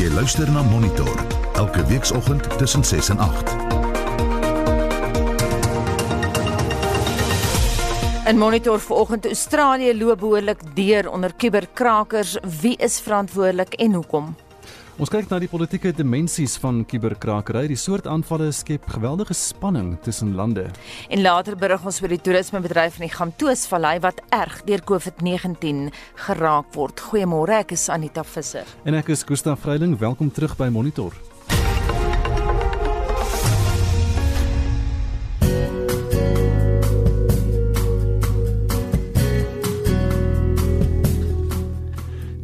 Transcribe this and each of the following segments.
Jy luister na Monitor elke weekoggend tussen 6 en 8. In Monitor vanoggend Australië loop behoorlik deur onder kuberkrakers. Wie is verantwoordelik en hoekom? Ons kyk na die politieke dimensies van kuberkrakery. Die soort aanvalle skep geweldige spanning tussen lande. En later berig ons oor die toerismebedryf in die Gamtoosvallei wat erg deur COVID-19 geraak word. Goeiemôre, ek is Anita Visser. En ek is Gustaf Vreiling. Welkom terug by Monitor.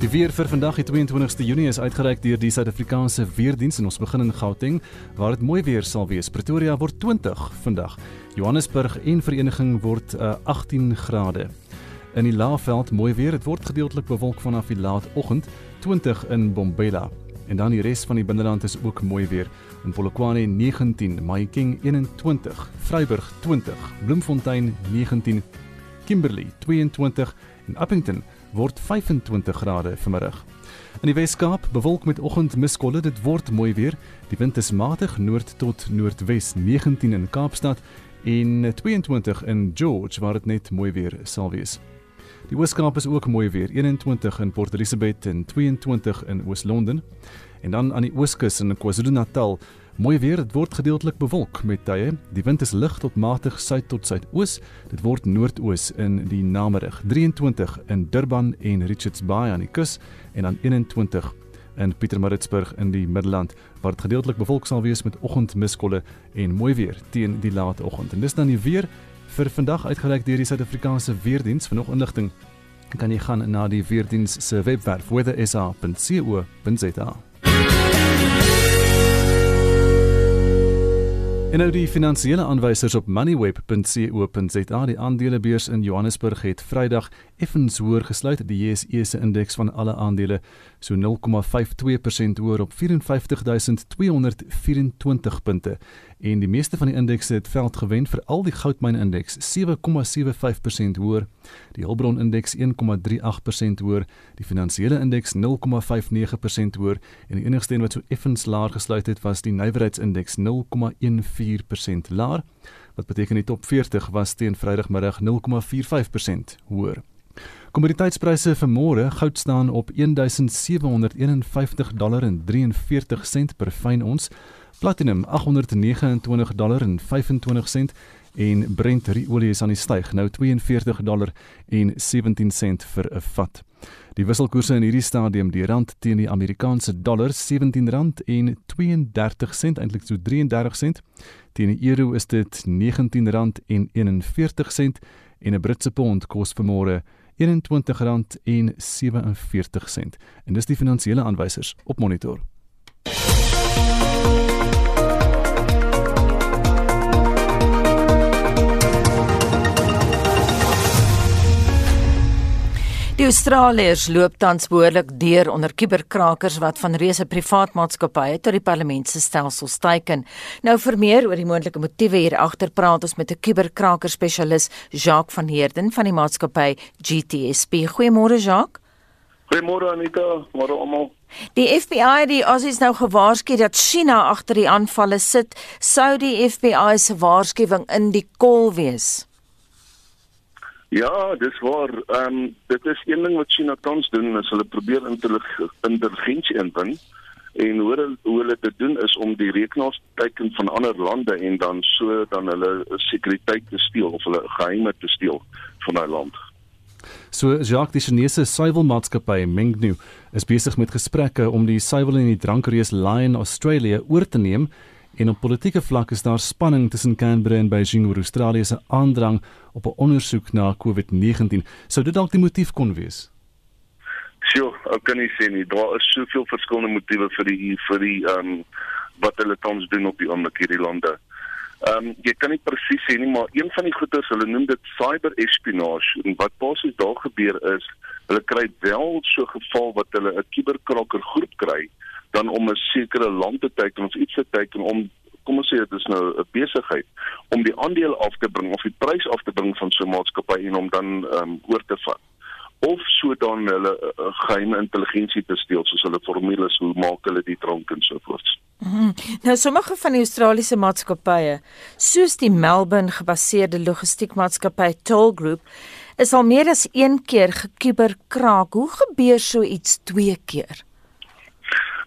Die weer vir vandag, die 22ste Junie, is uitgereik deur die Suid-Afrikaanse Weerdienste en ons begin in Gauteng waar dit mooi weer sal wees. Pretoria word 20 vandag. Johannesburg en Vereniging word uh, 18 grade. In die Laagveld mooi weer, dit word gedeeltelik bewolk vanaf die laatoggend, 20 in Bombela. En dan die res van die binneland is ook mooi weer. In Polokwane 19, Mahikeng 21, Vryburg 20, Bloemfontein 19, Kimberley 22 en Appington word 25 grade vanmiddag. In die Wes-Kaap bewolk met oggendmiskolle, dit word mooi weer. Die wind is matig noord tot noordwes, 19 in Kaapstad en 22 in George waar dit net mooi weer sal wees. Die Oos-Kaap is ook mooi weer, 21 in Port Elizabeth en 22 in Oos-London. En dan aan die Ooskus in KwaZulu-Natal Mooi weer, dit word gedeeltelik bewolk met tye. Die wind is lig tot matig suid tot suidoos. Dit word noordoos in die namiddag. 23 in Durban en Richards Bay aan die kus en dan 21 in Pietermaritzburg in die Middelland waar dit gedeeltelik bewolk sal wees met oggendmiskolle en mooi weer teen die late oggend. En dis dan die weer vir vandag uitgereik deur die Suid-Afrikaanse Weerdiens. Vir nog inligting kan jy gaan na die Weerdiens se webwerf weathersa.co.za. En nou die finansiële aanwysers op moneyweb.co.za. Die aandelebeurs in Johannesburg het Vrydag effens hoër gesluit. Die JSE se indeks van alle aandele so 0,52% hoër op 54224 punte. En die meeste van die indekse het veld gewen vir al die goudmyn indeks 7,75% hoër, die Hulbron indeks 1,38% hoër, die finansiële indeks 0,59% hoër en die enigste een wat so effens laag gesluit het was die nywerheidsindeks 0,14% laer. Wat beteken die top 40 was teen Vrydagmiddag 0,45% hoër. Kommoditeitspryse vir môre, goud staan op 1751 dollar en 43 sent per fyn ons, platinum 829 dollar en 25 sent en Brent olie is aan die styg, nou 42 dollar en 17 sent vir 'n vat. Die wisselkoerse in hierdie stadium, die rand teen die Amerikaanse dollar R17 en 32 sent, eintlik so 33 sent. Teen die euro is dit R19 en 41 sent en 'n Britse pond kos vanmôre R21.47 en dis die finansiële aanwysers op monitor. Die Australiërs loop tans behoorlik deur onder kuberkrakers wat van reuse privaat maatskappye tot die parlement se stelsels teiken. Nou vir meer oor die moontlike motiewe hier agter praat ons met 'n kuberkraker spesialis, Jacques van Heerden van die maatskappy GTSP. Goeiemôre Jacques. Goeiemôre Anita, môre almal. Die FBI die Aussies nou gewaarsku dat China agter die aanvalle sit, sou die FBI se waarskuwing in die kol wees. Ja, dis waar. Ehm um, dit is een ding wat China tans doen, is hulle probeer intelligensie inbring en hoe hulle hoe hulle dit doen is om die rekenaars te teken van ander lande en dan so dan hulle sekuriteit te steel of hulle geheime te steel van daai land. So Jacques die Chinese suiwelmaatskappy Mengnu is besig met gesprekke om die suiwel in die drankreus Lion Australia oor te neem En op politieke vlak is daar spanning tussen Canberra en Beijing oor Australië se aandrang op 'n ondersoek na COVID-19. Sou dit dalk die motief kon wees? Sjoe, ek kan nie sê nie. Daar is soveel verskillende motiewe vir die vir die ehm um, wat hulle tans doen op die oomblik hierdie lande. Ehm um, jy kan nie presies sê nie, maar een van die goeters, hulle noem dit cyber-espionage. En wat basies daar gebeur is, hulle kry wel so geval wat hulle 'n kuberkraker groep kry dan om 'n sekere land te teiken of iets te teiken om kom ons sê dit is nou 'n besigheid om die aandeel af te bring of die prys af te bring van so 'n maatskappy en om dan ehm um, oor te vat. of so dan hulle uh, geheime intelligensie te steel soos hulle formules hoe maak hulle die drank en so voort. Mm -hmm. Nou sommige van die Australiese maatskappye, soos die Melbourne gebaseerde logistiekmaatskappy Toll Group, is al meer as een keer gekuberkraak. Hoe gebeur so iets twee keer?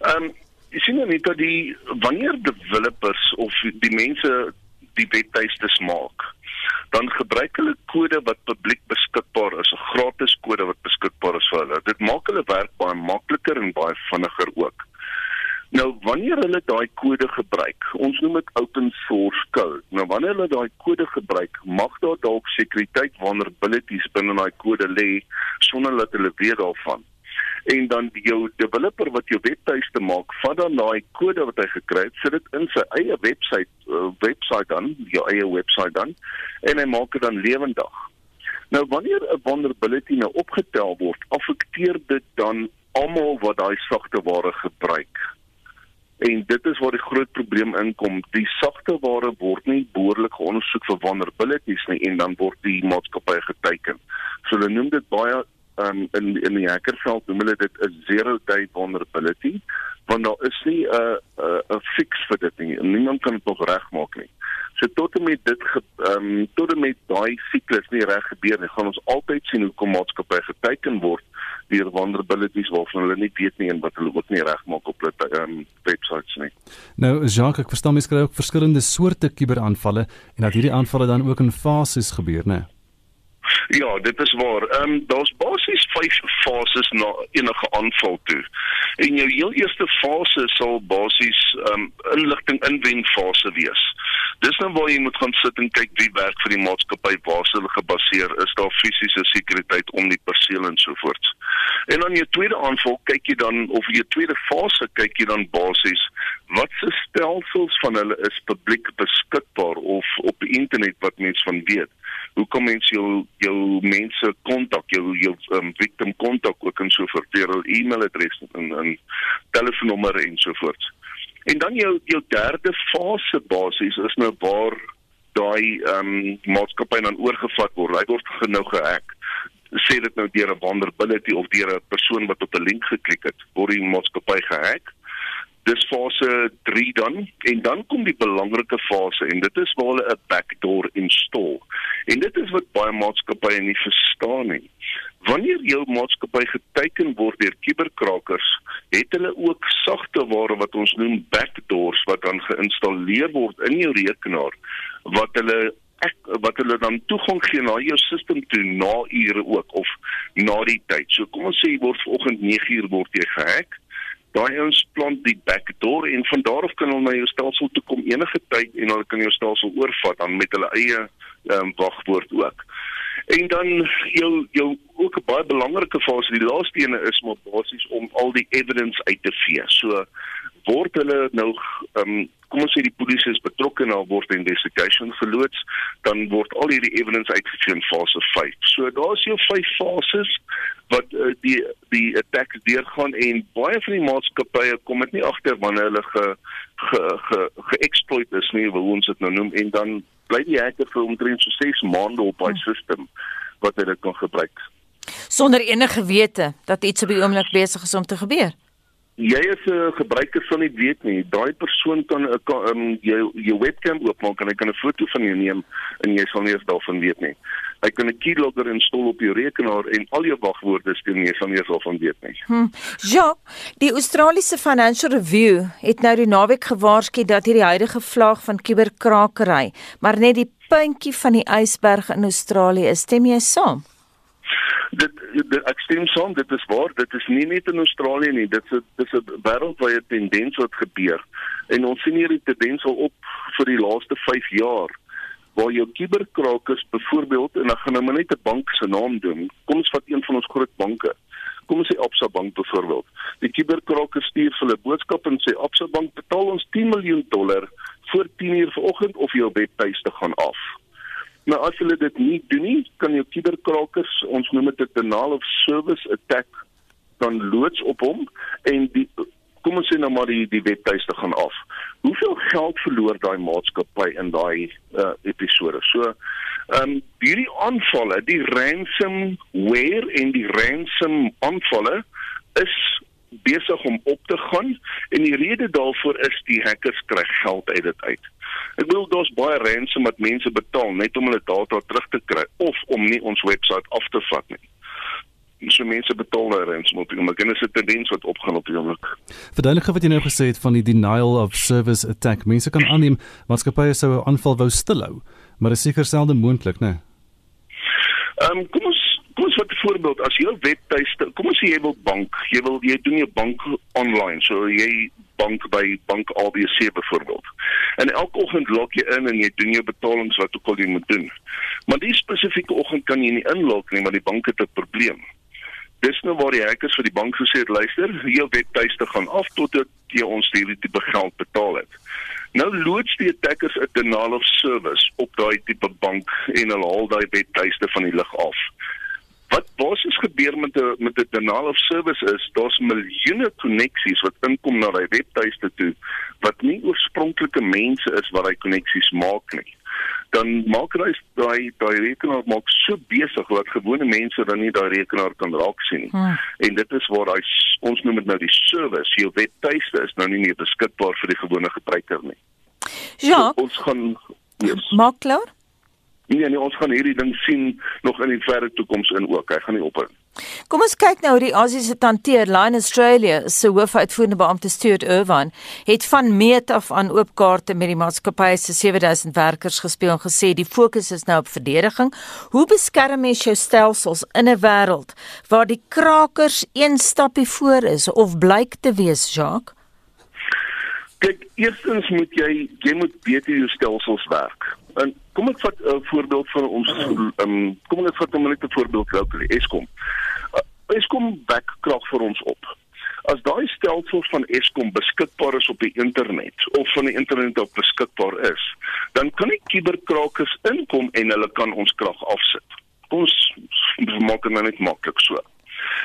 Ehm um, jy sien net dat die wanneer developers of die mense die webtuistes maak, dan gebruik hulle kode wat publiek beskikbaar is, 'n gratis kode wat beskikbaar is vir hulle. Dit maak hulle werk baie makliker en baie vinniger ook. Nou wanneer hulle daai kode gebruik, ons noem dit open source code. Nou wanneer hulle daai kode gebruik, mag daar dalk sekuriteit vulnerabilities binne daai kode lê sonder dat hulle weet daarvan en dan jou developer wat jou webtuiste maak, vat dan daai kode wat hy gekry het, sit dit in sy eie webwerf uh, webwerf dan, jou eie webwerf dan en hy maak dit dan lewendig. Nou wanneer 'n vulnerability nou opgetel word, affekteer dit dan almal wat daai sagte ware gebruik. En dit is waar die groot probleem inkom. Die sagte ware word nie behoorlik ondersoek vir vulnerabilities nie en dan word die maatskappy geteken. So hulle noem dit baie um, in in die hackerveld noem hulle dit 'n zero day vulnerability want daar is nie 'n uh, 'n uh, fix vir dit nie. Niemand kan dit nog regmaak nie. So tot en met dit ehm um, tot en met daai siklus nie reg gebeur nie, gaan ons altyd sien hoe kom maatskappye geteken word deur vulnerabilities waarvan hulle nie weet nie en wat hulle ook nie regmaak op hulle ehm um, websites nie. Nou Jacques, ek verstaan mens kry ook verskillende soorte kuberaanvalle en dat hierdie aanvalle dan ook in fases gebeur, né? Ja, dit is waar. Ehm um, daar's basies 5 fases na enige aanval toe. En jou heel eerste fase sal basies ehm um, inligting inwen fase wees. Dis nou waar jy moet gaan sit en kyk wie werk vir die maatskappy, waar hulle gebaseer is, daar fisiese sekuriteit om die perseel en so voort. En dan jou tweede aanval kyk jy dan of jou tweede fase kyk jy dan basies wat se stelsels van hulle is publiek beskikbaar of op die internet wat mense van weet hoe kom mens jou jou mense kontak jou jou um, victim kontak ook en so voort deur hul e-mailadres en en telefoonnommer en so voort. En dan jou jou derde fase basies is nou waar daai um, maatskappy dan oorgevat word. Hy word genou gehack sê dit nou deur 'n vulnerability of deur 'n persoon wat op 'n link geklik het, word die maatskappy gehack dis fase 3 dan en dan kom die belangrike fase en dit is waar hulle 'n backdoor install. En dit is wat baie maatskappye nie verstaan nie. Wanneer jou maatskappy geteken word deur kuberkrakers, het hulle ook sagte ware wat ons noem backdoors wat dan geïnstalleer word in jou rekenaar wat hulle ek wat hulle dan toegang gee na jou stelsel toe na ure ook of na die tyd. So kom ons sê jy word vanoggend 9uur word jy gehack daai ons plant die backdoor en van daar af kan hulle na jou stelsel toe kom enige tyd en hulle kan jou stelsel oorvat dan met hulle eie um, wagwoord ook. En dan jou jou ook 'n baie belangrike fase die laaste ene is maar basies om al die evidence uit te vee. So word hulle nou um, kom ons sê die polisie is betrokke daar word investigation verloods, dan word al hierdie evidence uitgevee in fase 5. So daar's jou vyf fases wat uh, die die attacks deurgaan en baie van die maatskappye kom dit nie agter wanneer hulle ge ge ge ge-exploit is nie, hoe ons dit nou noem en dan bly die hacker vir omtrent so 6 maande op daai stelsel wat hulle kan gebruik. Sonder enige wete dat iets op die oomblik besig is om te gebeur jy as 'n gebruiker sal nie weet nie. Daai persoon kan 'n um, jou jou webcam oopmaak en hy kan 'n foto van jou neem en jy sal nie eens daarvan weet nie. Hy kan 'n keylogger install op jou rekenaar en al jou wagwoorde stuur nie, sal nie eens daarvan weet nie. Hm. Ja, die Australiese Financial Review het nou die naweek gewaarsku dat hierdie huidige vlaag van kuberkrakery, maar net die puntjie van die ysberg in Australië is. Stem jy saam? Dit, dit ek stem saam dit is waar. Dit is nie net in Australië nie. Dit is dit is 'n wêreldwye tendens wat gebeur. En ons sien hierdie tendens al op vir die laaste 5 jaar waar jou kuberkrakers byvoorbeeld en ek gaan nou net 'n bank se naam doen. Kom ons vat een van ons groot banke. Kom ons sê Absa Bank byvoorbeeld die kuberkrakers stuur hulle boodskap en sê Absa Bank betaal ons 10 miljoen dollar voor 10 uur vanoggend of jou webtuiste gaan af Maar as hulle dit nie doen nie, kan jou kuberkrakers, ons noem dit 'n denial of service attack, dan loods op hom en die kom ons sê nou maar die die webtuiste gaan af. Hoeveel geld verloor daai maatskappy in daai uh, episode? So Ehm um, hierdie aanvalle, die ransomware en die ransom aanvalle is besig om op te gaan en die rede daarvoor is die hackers kry geld uit dit uit. Ek bedoel daar's baie ransom wat mense betaal net om hulle data terug te kry of om nie ons webwerf af te vat nie. So mense betaal daar ransom op die oomblik en dit is 'n tendens wat opgaan op die oomblik. Verduidelik wat jy nou gesê het van die denial of service attack. Mense kan aanneem maatskappye sou 'n aanval wou stilhou, maar dit is seker selde moontlik, né? Nee? Ehm um, kom ons vat 'n voorbeeld. As jou webtuiste, kom ons sê jy wil bank, jy wil jy doen jou bank online, so jy bank by bank ABC byvoorbeeld. En elke oggend log jy in en jy doen jou betalings wat ook al jy moet doen. Maar die spesifieke oggend kan jy nie inlog nie, want die bank het 'n probleem. Dis nou waar die hackers vir die bank gesê het, luister, jou webtuiste gaan af totdat jy ons hierdie tipe geld betaal het. Nou loods die attackers 'n denial of service op daai tipe bank en hulle haal daai webtuiste van die lug af. Wat basies gebeur met 'n met 'n denial of service is, daar's miljoene koneksies wat inkom na daai webtuiste toe wat nie oorspronklike mense is wat daai koneksies maak nie. Dan maak hy daai daai rekenaar maak so besig dat gewone mense dan nie daai rekenaar kan raak sien nie. Hmm. En dit is waar hy ons noem dit nou die service, jou webtuiste is nou nie meer beskikbaar vir die gewone gebruiker nie. Ja. So, ons gaan yes. Maak klaar? Nee, nee, ons gaan hierdie ding sien nog in die verre toekoms in ook. Hy gaan nie ophou. Kom ons kyk nou hoe die Asiëse hanteer. Line Australia se hoofuitvoerende beampte Stuart Irvine het van meet af aan oopkaarte met die maatskappy se 7000 werkers gespeel en gesê die fokus is nou op verdediging. Hoe beskerm jy jou stelsels in 'n wêreld waar die krakers een stappie voor is of blyk te wees, Jacques? Kyk, eerstens moet jy jy moet weet hoe jou stelsels werk. En kom ek vat 'n uh, voorbeeld van ons um, kom ek vat 'n minuut 'n voorbeeld vir Eskom. Uh, Eskom wek krag vir ons op. As daai stelsel van Eskom beskikbaar is op die internet of van die internet op beskikbaar is, dan kan die kuberkrakers inkom en hulle kan ons krag afsit. Ons maak dit nou net maklik so.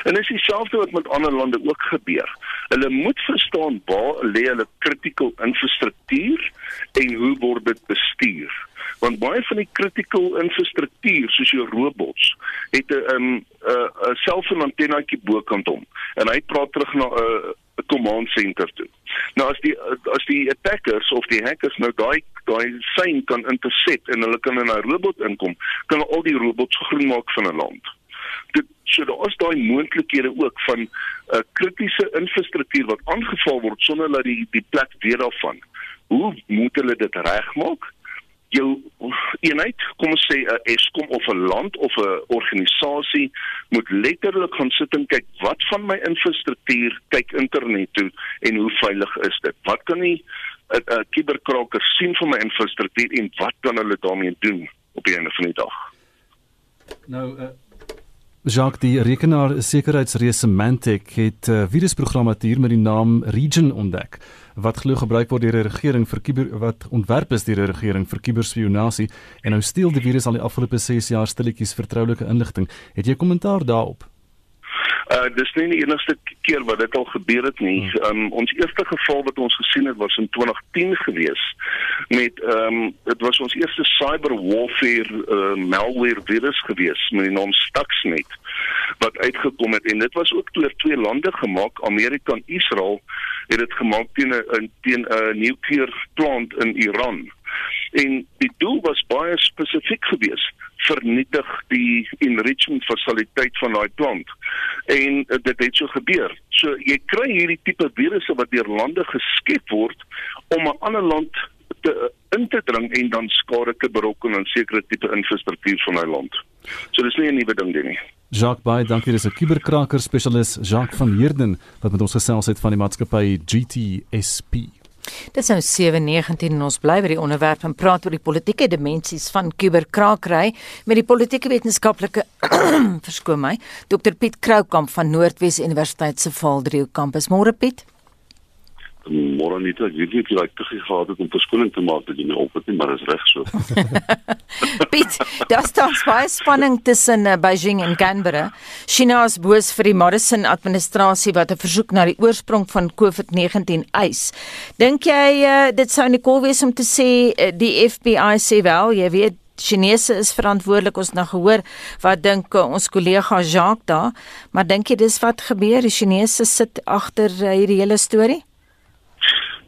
En dit is dieselfde wat met ander lande ook gebeur. Hulle moet verstaan waar lê hulle critical infrastruktuur en hoe word dit bestuur want baie van die critical infrastruktuur soos jou robots het 'n 'n 'n selfoon antennaatjie bokant hom en hy praat terug na 'n 'n command center toe. Nou as die as die attackers of die hackers nou daai daai sein kan intercept en hulle kan in 'n robot inkom, kan al die robots groen maak van 'n land. Dit so daar is daai moontlikhede ook van 'n uh, kritiese infrastruktuur wat aangeval word sonder dat die die plek weer daarvan. Hoe moet hulle dit regmaak? Jou eenheid, kom ons sê 'n Eskom of 'n land of 'n organisasie moet letterlik gaan sit en kyk wat van my infrastruktuur kyk internet toe en hoe veilig is dit? Wat kan die 'n kuberkraker sien van my infrastruktuur en wat kan hulle daarmee doen op die einde van die dag? Nou uh Jacques die rekenaar sekuriteitsreis Symantec het 'n uh, virusprogrammatuur met die naam Region ontdek wat glo gebruik word deur die regering vir kiber wat ontwerp is deur die regering vir kiberspionasie en nou steel die virus al die afgelope 6 jaar stilletjies vertroulike inligting. Het jy kommentaar daarop? Uh dis nie die enigste keer wat dit al gebeur het nie. Um ons eerste geval wat ons gesien het was in 2010 gewees met um dit was ons eerste cyber warfare uh, malware virus gewees met die naam Stuxnet wat uitgekom het en dit was ook deur twee lande gemaak, Amerika en Israel het dit gemaak teen 'n teen 'n nukleêr plant in Iran. En die doel was baie spesifiek geweest vernietig die enrichment fasiliteit van daai plant. En uh, dit het so gebeur. So jy kry hierdie tipe virusse wat deur lande geskep word om 'n ander land te uh, in te dring en dan skade te berokken aan sekere tipe infrastruktuur van daai land. So dis nie 'n nuwe ding nie. Jacques Bey, dankie. Dis 'n kuberkraker spesialis, Jacques van Heerden, wat met ons gesels het van die maatskappy GTSP. Dit is nou 7:19 en ons bly by die onderwerp en praat oor die politieke dimensies van kuberkrakery met die politieke wetenskaplike verskoon my, Dr Piet Kroukamp van Noordwes Universiteit se Valdrio kampus. Môre Piet môre nie dat jy like te gehad het om verskoning te maak dat jy nie op het nie, maar is reg so. Piet, daar staan baie spanning tussen uh, Beijing en Canberra. China is boos vir die Morrison administrasie wat 'n versoek na die oorsprong van COVID-19 eis. Dink jy uh, dit sou Nicole wees om te sê uh, die FBI sê wel, jy weet Chinese is verantwoordelik ons nou gehoor wat dink ons kollega Jacques daar, maar dink jy dis wat gebeur? Die Chinese sit agter hierdie hele storie?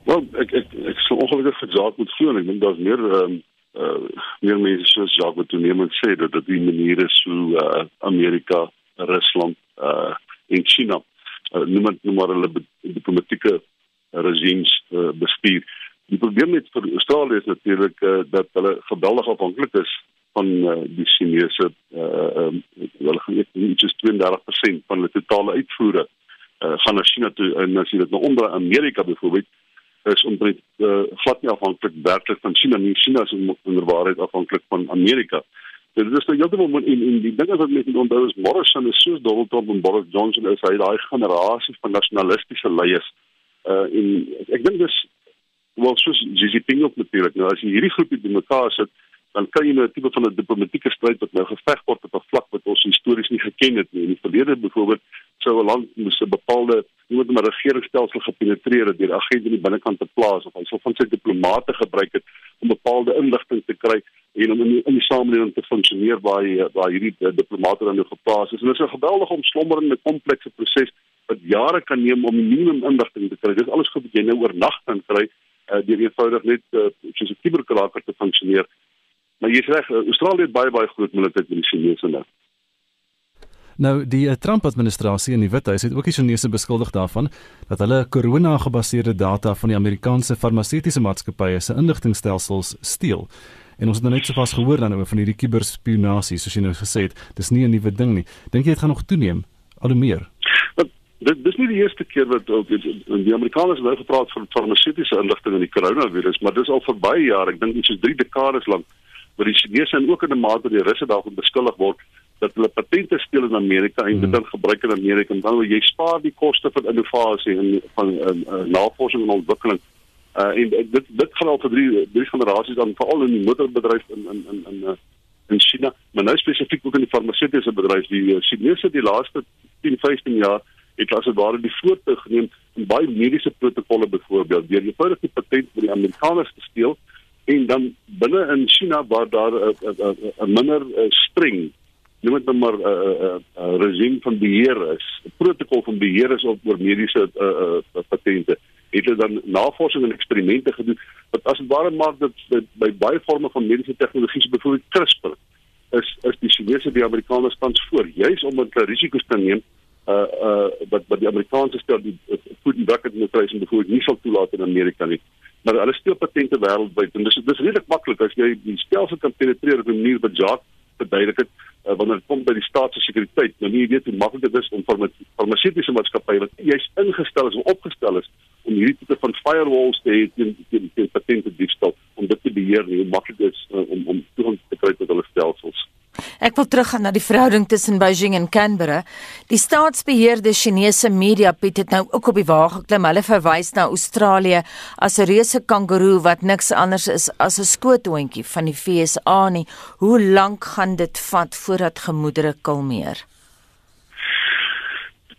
Wel, ek ek ek sou ongelukkig vir Jacques moet en ek dink daar's meer ehm um, uh, meer mense soos Jacques wat toenemend sê dat dit die manier is hoe uh, Amerika, Rusland uh, en China uh, noem dit noem maar hulle diplomatieke regimes uh, bestuur. Die probleem met vir Australië is natuurlik uh, dat hulle geweldig afhanklik is van uh, die Chinese uh um, hulle gaan net iets 32% van hulle totale uitvoere uh, gaan na China toe en as jy dit nou onder Amerika byvoorbeeld is omtrent uh, glad nie afhanklik werklik van China nie. China is inderwaarheid afhanklik van Amerika. So, dit is nou heeltemal in in die dinge wat mense onthou is Morrison is soos Donald Trump en Boris Johnson is hy daai generasie van nasionalistiese leiers. Uh en ek dink dis wel soos Xi Jinping ook natuurlik. Nou as jy hierdie groepie bymekaar sit, dan kan jy nou 'n tipe van 'n diplomatieke stryd wat nou geveg word op 'n vlak wat ons histories nie geken het nie. In die verlede byvoorbeeld sou 'n land moes 'n bepaalde iemand met 'n regeringsstelsel gepenetreer het deur agente in die binnekant te plaas of hy sou van sy diplomate gebruik het om bepaalde inligting te kry en om in die, in die samelewing te funksioneer waar hy, waar hierdie uh, diplomate dan nou geplaas is. En dit is 'n geweldige omslommerende komplekse proses wat jare kan neem om minimum inligting te kry. Dis alles goed wat jy nou oornag kan kry uh, deur eenvoudig net uh, soos 'n kuberkraker te funksioneer. Maar jy sê reg, Australië het baie baie groot militêre met die Chinese nou. Nou die uh, Trump administrasie in die Withuis het ook die Chinese beskuldig daarvan dat hulle korona-gebaseerde data van die Amerikaanse farmaseutiese maatskappye se inligtingstelsels steel. En ons het nou net sopas gehoor dan oor van hierdie kuberspionasie soos jy nou gesê het, dis nie 'n nuwe ding nie. Dink jy dit gaan nog toeneem al hoe meer? Dit dis nie die eerste keer wat ook die Amerikaners nou gepraat van farmaseutiese inligting in die koronavirus, maar dis al vir baie jare, ek dink iets soos 3 dekades lank, waar die Chinese en ook in 'n mate die Russe daarvan beskuldig word dat hulle patente steel in Amerika en dit dan hmm. gebruik in Amerika en dan wil jy spaar die koste van innovasie en van uh, uh, navorsing en ontwikkeling. Uh, en dit dit gaan al vir drie drie generasies dan veral in die motorbedryf in in in in uh, in China, maar nou spesifiek ook in die farmaseutiese bedryf. Die uh, Chinese die laaste 10, 15 jaar het as dit ware die voortog geneem in baie mediese protokolle byvoorbeeld deur eenvoudig die patent vir die Amerikaners te steel en dan binne in China waar daar 'n minder streng noem dit nou maar 'n uh, uh, uh, uh, regime van beheer is, 'n protokol van beheer is op oor mediese uh, uh, patente. Het hulle dan navorsing en eksperimente gedoen? Wat as ware maak dat by baie forme van mediese tegnologie, byvoorbeeld CRISPR, is is die Chinese die Amerikaners tans voor, juis om hulle risiko's te neem uh uh wat wat die Amerikaanse stel die food and drug administration byvoorbeeld nie sal toelaat in Amerika nie. Maar hulle steel patente wêreldwyd en dis dis redelik maklik as jy die stelsel kan penetreer op 'n manier wat Jacques verduidelik het uh, wanneer dit kom by die staatssekuriteit. Nou nie weet hoe maklik dit is om farmaseutiese maatskappye wat juis ingestel is of opgestel is om hierdie tipe van firewalls te hê teen teen teen patente diefstal om dit te beheer nie. Hoe maklik dit is uh, om om toegang te kry tot hulle stelsels. Ek wil teruggaan na die verhouding tussen Beijing en Canberra. Die staatsbeheerde Chinese media Piet het nou ook op die wa geklim. Hulle verwys na Australië as 'n reuse kangoeroe wat niks anders is as 'n skoothondjie van die FSA nie. Hoe lank gaan dit vat voordat gemoedere kalmeer?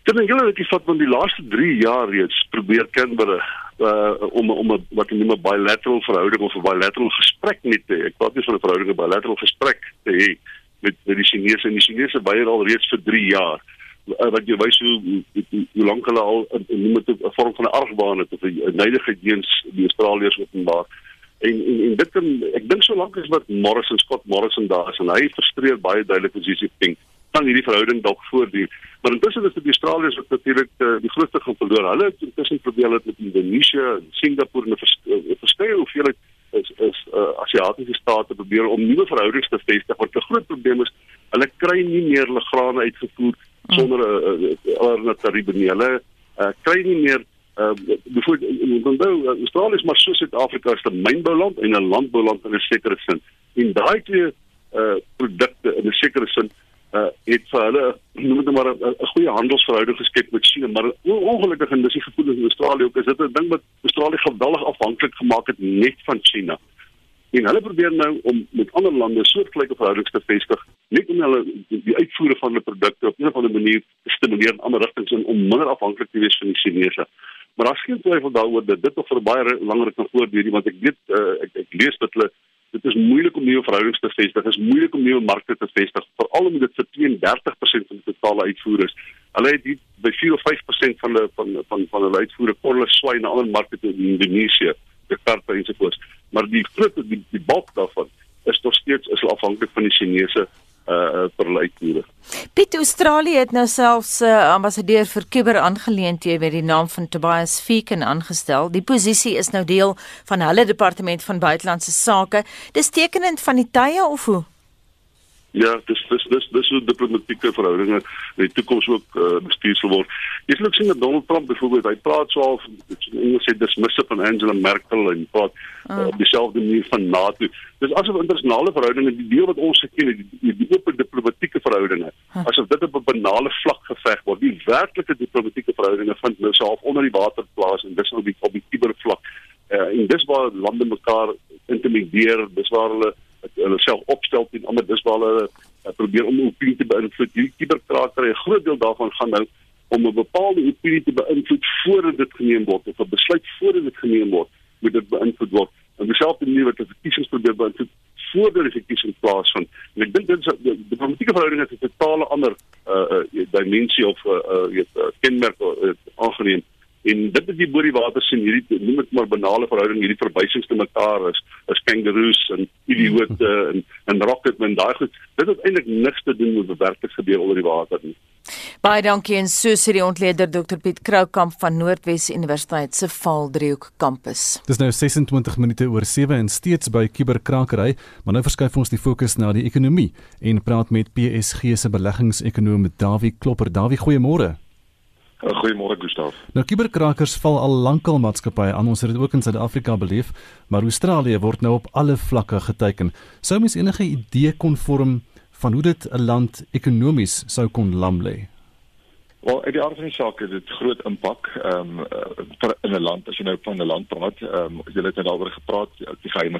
Dit is wat vat van die laaste 3 jaar reeds probeer Canberra uh om om 'n wat hulle noem 'n bilateral verhouding of 'n bilateral gesprek met te hê. Ek praat nie van 'n verhouding, 'n bilateral gesprek te hê met met die Chinese en die Chinese weier al reeds vir 3 jaar. Uh, wat jy wys hoe hoe, hoe, hoe lank hulle al noem dit 'n vorm van 'n argbaan het of 'n neidigheid teens die Australiërs openbaar en en en dit kan ek dink so lank as wat Morrison Scott Morrison daar is en hy frustreer baie duidelik jy dink kan hierdie verhouding dalk voortduur. Maar intussen is dit die Australiërs wat natuurlik uh, die grootste gaan verloor. Hulle het intussen probeer dit met Indonesië en Singapore en 'n verskeie hoeveelheid is is uh, Asiatiese state probeer om nuwe verhoudings te vestig want 'n groot probleem is hulle kry nie meer hulle grane uitgevoer sonder 'n uh, uh, uh, tariewe nie. Hulle uh, kry nie meer uh, byvoorbeeld onthou Australië is maar so Suid-Afrika is 'n mynbouland en 'n landbouland in 'n sekere sin. En daai twee uh, produkte in 'n sekere sin uh het vir hulle noem dit maar 'n goeie handelsverhouding geskep met China maar ongelukkig en dis die gevoel in Australië ook is dit 'n ding wat Australië geweldig afhanklik gemaak het net van China. En hulle probeer nou om met ander lande soortgelyke verhoudings te vestig, net om hulle die uitvoere van hulle produkte op 'n of ander manier te stimuleer in ander rigtings en om minder afhanklik te wees van die Chinese. Maar daar's geen twyfel daaroor dat dit nog vir baie langer kan voortduur want ek weet uh, ek, ek lees dat hulle dit is moeilik om nuwe verhoudings te vestig. Dit is moeilik om nuwe markte te vestig, veral omdat dit vir 32% van die totale uitvoer is. Hulle het die by 4 of 5% van die van van van hulle uitvoere kon hulle swai na ander markte in Indonesië, Jakarta ensovoorts. Maar die groot die, die bulk daarvan is nog steeds is afhanklik van die Chinese uh vir hulle uitvoere. Piet Australië het nou selfs 'n uh, ambassadeur vir kuberaangeleenthede met die naam van Tobias Feeken aangestel. Die posisie is nou deel van hulle departement van buitelandse sake. Dis tekenend van die tye of hoe? Ja, dis dis dis dis hoe diplomatieke verhoudinge in die toekoms ook uh, bestuur sal word. Jy sien ook sien dat Donald Trump byvoorbeeld hy praat so half in Engels sê dismissive van Angela Merkel en praat uh, op dieselfde manier van NATO. Dis asof internasionale verhoudinge die deel wat ons geken het, die, die oop diplomatieke verhoudinge, asof dit op 'n banale vlak geveg word. Die werklike diplomatieke verhoudinge vind nou so half onder die water plaas en dis op die op die kubervlak. Uh, en dis waar lande mekaar intimideer, dis waar hulle hulle self opstel teen ander dis waar hulle uh, probeer om opinie te beïnvloed. Die kiberkraker, 'n groot deel daarvan gaan nou om 'n bepaalde opinie te beïnvloed voordat dit geneem word of 'n besluit voordat dit geneem word, moet dit beïnvloed word. En dieselfde manier wat die verkiesings probeer beïnvloed voordat die verkiesing plaasvind. En ek dink dit is die diplomatieke verhoudinge het 'n totale ander uh, uh dimensie of uh, uh, uh, kenmerk uh, aangeneem. En dit is die bo die water sien hierdie noem dit maar banale verhouding hierdie verwysings te mekaar is is kangaroos en idioote en en rocketmen daai goed. Dit het eintlik niks te doen met wat werklik gebeur onder die water nie. Baie dankie en so sê die ontleder Dr Piet Kroukamp van Noordwes Universiteit se Valdriehoek kampus. Dis nou 26 minute oor 7 en steeds by kuberkrakery, maar nou verskuif ons die fokus na die ekonomie en praat met PSG se beleggingsekonoom Dawie Klopper. Dawie, goeiemôre. Uh, Goeiemôre Gustaf. Nou kuberkrakers val al lankal maatskappye aan. Ons het dit ook in Suid-Afrika beleef, maar Australië word nou op alle vlakke geteken. Sou mens enige idee kon vorm van hoe dit 'n land ekonomies sou kon lam lê? Wel, uit die aard van die saak het dit groot impak ehm um, in 'n land as jy nou van 'n land praat. Ehm um, jy het net daaroor gepraat, die geheime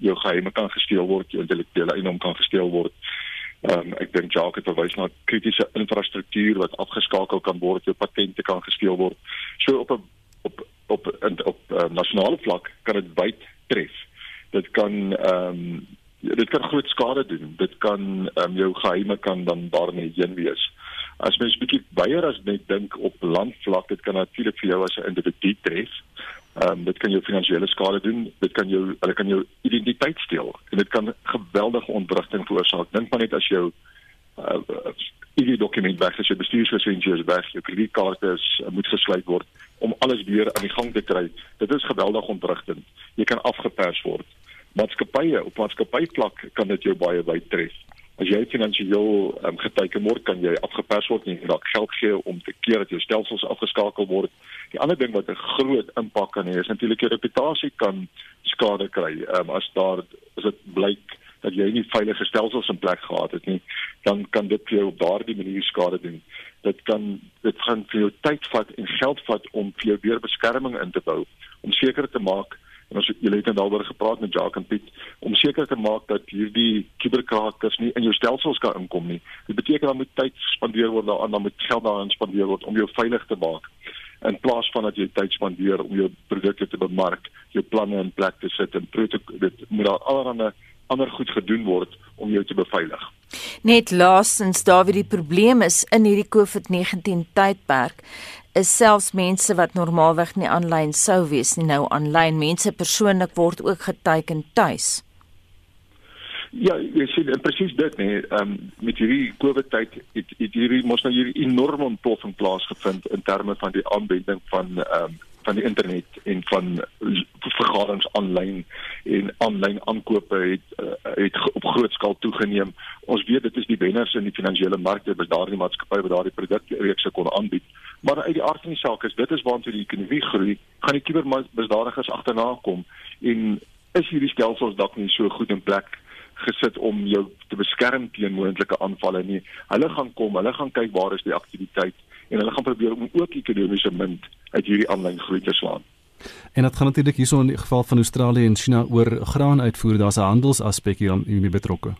jou geheime kan gesteel word, jou intellektuele eiendom kan gesteel word. Ehm um, ek dink Jacques het verwys na kritiese infrastruktuur wat afgeskakel kan word, jou patente kan gesteel word. So op 'n op op op, op, op uh, nasionale vlak kan dit wyd tref. Dit kan ehm um, dit kan groot skade doen. Dit kan ehm um, jou geheime kan dan daar net heen wees. As mens bietjie baie as net dink op landvlak, dit kan natuurlik vir jou as 'n individu tref. Ehm um, dit kan jou finansiële skade doen, dit kan jou hulle kan jou identiteit steel en dit kan geweldige ontwrigting veroorsaak. Dink maar net as jou uh ID dokument weg is, jou bestuurslisensie is weg, jou kredietkaarte is uh, moet gesluit word om alles weer aan die gang te kry. Dit is geweldig ontwrigtend. Jy kan afgepers word. Maatskappye op maatskappyvlak kan dit jou baie wyd tref as jy finansiëel um, geteken word, kan jy afgepers word en dalk geld gee om te keer dat jou stelsels afgeskakel word. Die ander ding wat 'n groot impak kan hê, is natuurlik jou reputasie kan skade kry. Ehm um, as daar as dit blyk dat jy nie veilige stelsels in plek gehad het nie, dan kan dit vir jou op daardie manier skade doen. Dit kan dit gaan vir jou tyd vat en geld vat om vir jou weer beskerming in te bou om seker te maak en ons julle het nou daaroor gepraat met Jacques en Piet om seker te maak dat hierdie kuberkrakers nie in jou stelsels kan inkom nie. Dit beteken dan moet tyd spandeer word daaraan, dan moet geld daaraan spandeer word om jou veilig te maak in plaas van dat jy tyd spandeer om jou produkte te bemark, jou planne in plek te sit en dit moet daar allerlei ander goed gedoen word om jou te beveilig. Net laasens Dawie die probleem is in hierdie COVID-19 tydperk is selfs mense wat normaalweg nie aanlyn sou wees nie nou aanlyn mense persoonlik word ook geteken tuis. Ja, jy sien presies dit nê, nee. ehm um, met hierdie COVID tyd het, het hierdie mos nou hierdie enorme ontploffing plaasgevind in terme van die aanwending van ehm um, van die internet en van vergaderings aanlyn en aanlyn aankope het uh, het op groot skaal toegeneem. Ons weet dit is die wenners in die finansiële markte by daardie maatskappye wat daardie produkreekse kon aanbied. Maar uit die aard van die saak is dit is waartoe die ekonomie groei, gaan die kubermisdadigers agterna kom en is hierdie stelsels dalk nie so goed in plek gesit om jou te beskerm teen moontlike aanvalle nie. Hulle gaan kom, hulle gaan kyk waar is die aktiwiteit en hulle gaan probeer om ook ekonomiese munt uit hierdie aanlyn groei te slaan. En dit gaan natuurlik hierso in die geval van Australië en China oor graan uitvoer, daar's 'n handelsaspek hier aan hiermee betrokke.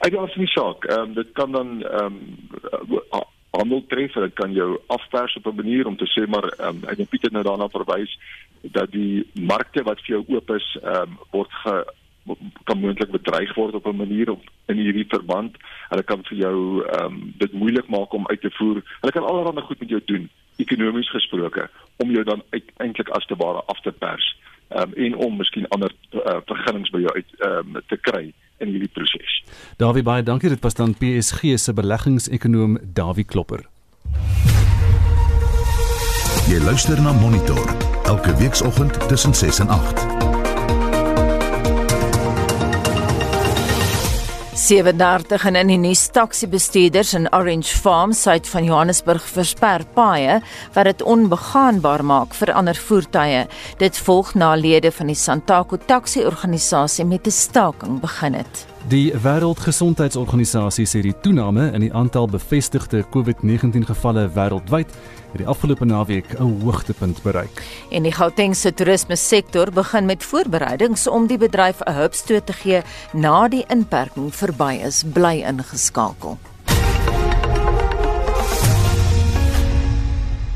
Ek dink as jy saak, ehm um, dit kan dan ehm um, handel tref, dit kan jou afpers op 'n manier om te sê maar ehm um, ek dink Pieter nou daarna verwys dat die markte wat vir jou oop is, ehm um, word ge kan moontlik bedreig word op 'n manier op in hierdie verband. Hulle kan vir jou ehm um, dit moeilik maak om uit te voer. Hulle kan allerlei goed met jou doen ekonomies gesproke om jou dan eintlik as te ware af te pers um, en om miskien ander uh, vergunnings by jou uit um, te kry in hierdie proses. Dawie baie dankie dit was dan PSG se beleggingsekonoom Dawie Klopper. Jy luister na Monitor elke weekoggend tussen 6 en 8. 37 en in die nuus taksi-bestuurders in Orange Farm suid van Johannesburg versper paaie wat dit onbegaanbaar maak vir ander voertuie. Dit volg na lede van die Santaco taksi-organisasie met 'n staking begin het. Die Wêreldgesondheidsorganisasie sê die toename in die aantal bevestigde COVID-19 gevalle wêreldwyd het die afgelope naweek 'n hoogtepunt bereik. En die Gautengse toerisme sektor begin met voorbereidings om die bedryf 'n hupstoot te gee na die inperking verby is, bly ingeskakel.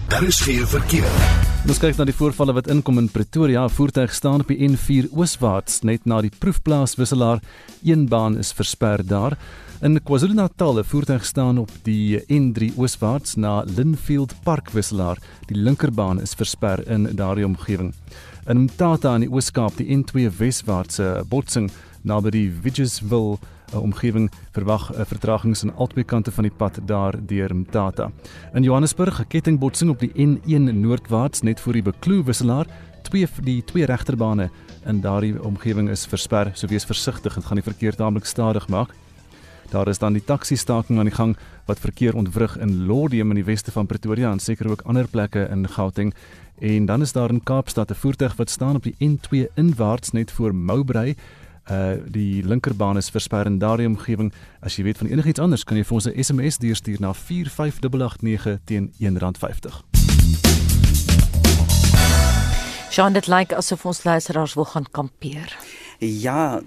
Daar is geen verkeer. Ons kyk na die voorvalle wat inkom in Pretoria. 'n Voertuig staan op die N4 ooswaarts net na die proefplaas wisselaar. Een baan is versper daar. In KwaZulu-Natal 'n voertuig staan op die N3 ooswaarts na Linfield Park wisselaar. Die linkerbaan is versper in daardie omgewing. In Mtata in die Ooskaap die N2 weswaartse botsing naby die Widgesville omgewing verwag 'n vertragings aan albei kante van die pad daar deur Mtata. In Johannesburg 'n kettingbotsing op die N1 noordwaarts net voor die Bekloo wisselaar. Twee die twee regterbane in daardie omgewing is versper, so wees versigtig, dit gaan die verkeer taamlik stadig maak. Daar is dan die taxi staking aan die gang wat verkeer ontwrig in Lodium in die weste van Pretoria en seker ook ander plekke in Gauteng. En dan is daar in Kaapstad 'n voertuig wat staan op die N2 inwaarts net voor Moubrey. Uh die linkerbaan is versper in daardie omgewing. As jy weet van enigiets anders, kan jy vir ons 'n SMS deurstuur na 45889 teen R1.50. Jean dit lyk like asof ons luisteraars wil gaan kampeer. Ja,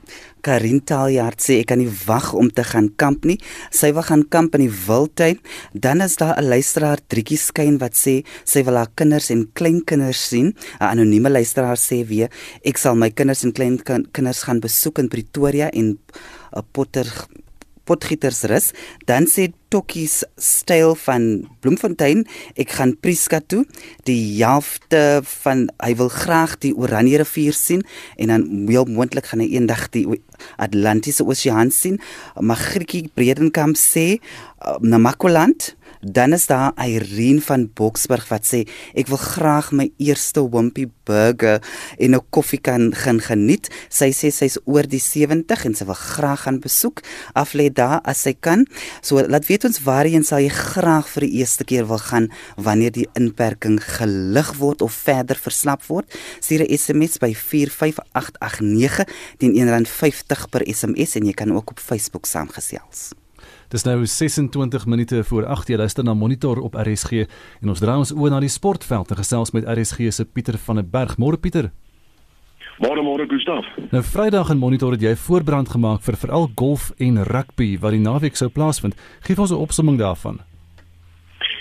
Karin Taljaard sê ek kan nie wag om te gaan kamp nie. Sy wil gaan kamp in die wildtuin. Dan is daar 'n luisteraar Drietjie skyn wat sê sy wil haar kinders en kleinkinders sien. 'n Anonieme luisteraar sê weer ek sal my kinders en kleinkinders gaan besoek in Pretoria en 'n uh, Potter Potgietersrus, dan sê Tokkies styl van Bloemfontein, ek gaan Prieska toe. Die helfte van hy wil graag die Oranje rivier sien en dan heel moontlik gaan hy eendag die Atlantiese Oseaan sien. Magrietjie Bredenkamp sê uh, Namakoland Dan is daar Irene van Boksburg wat sê ek wil graag my eerste Wimpy burger en 'n koffie kan gaan geniet. Sy sê sy's oor die 70 en sy wil graag gaan besoek. Aflê daar as sy kan. So laat weet ons waarheen sal jy graag vir die eerste keer wil gaan wanneer die inperking gelig word of verder verslap word. Stuur 'n SMS by 45889 teen R1.50 per SMS en jy kan ook op Facebook saamgesels. Dis nou 26 minute voor 8 jy luister na Monitor op RSG en ons draai ons oor na die sportveld en gesels met RSG se Pieter van der Berg. Môre Pieter. Môre môre Gustaf. Nou Vrydag in Monitor het jy voorbrand gemaak vir veral golf en rugby wat die naweek sou plaasvind. Gee ons 'n opsomming daarvan.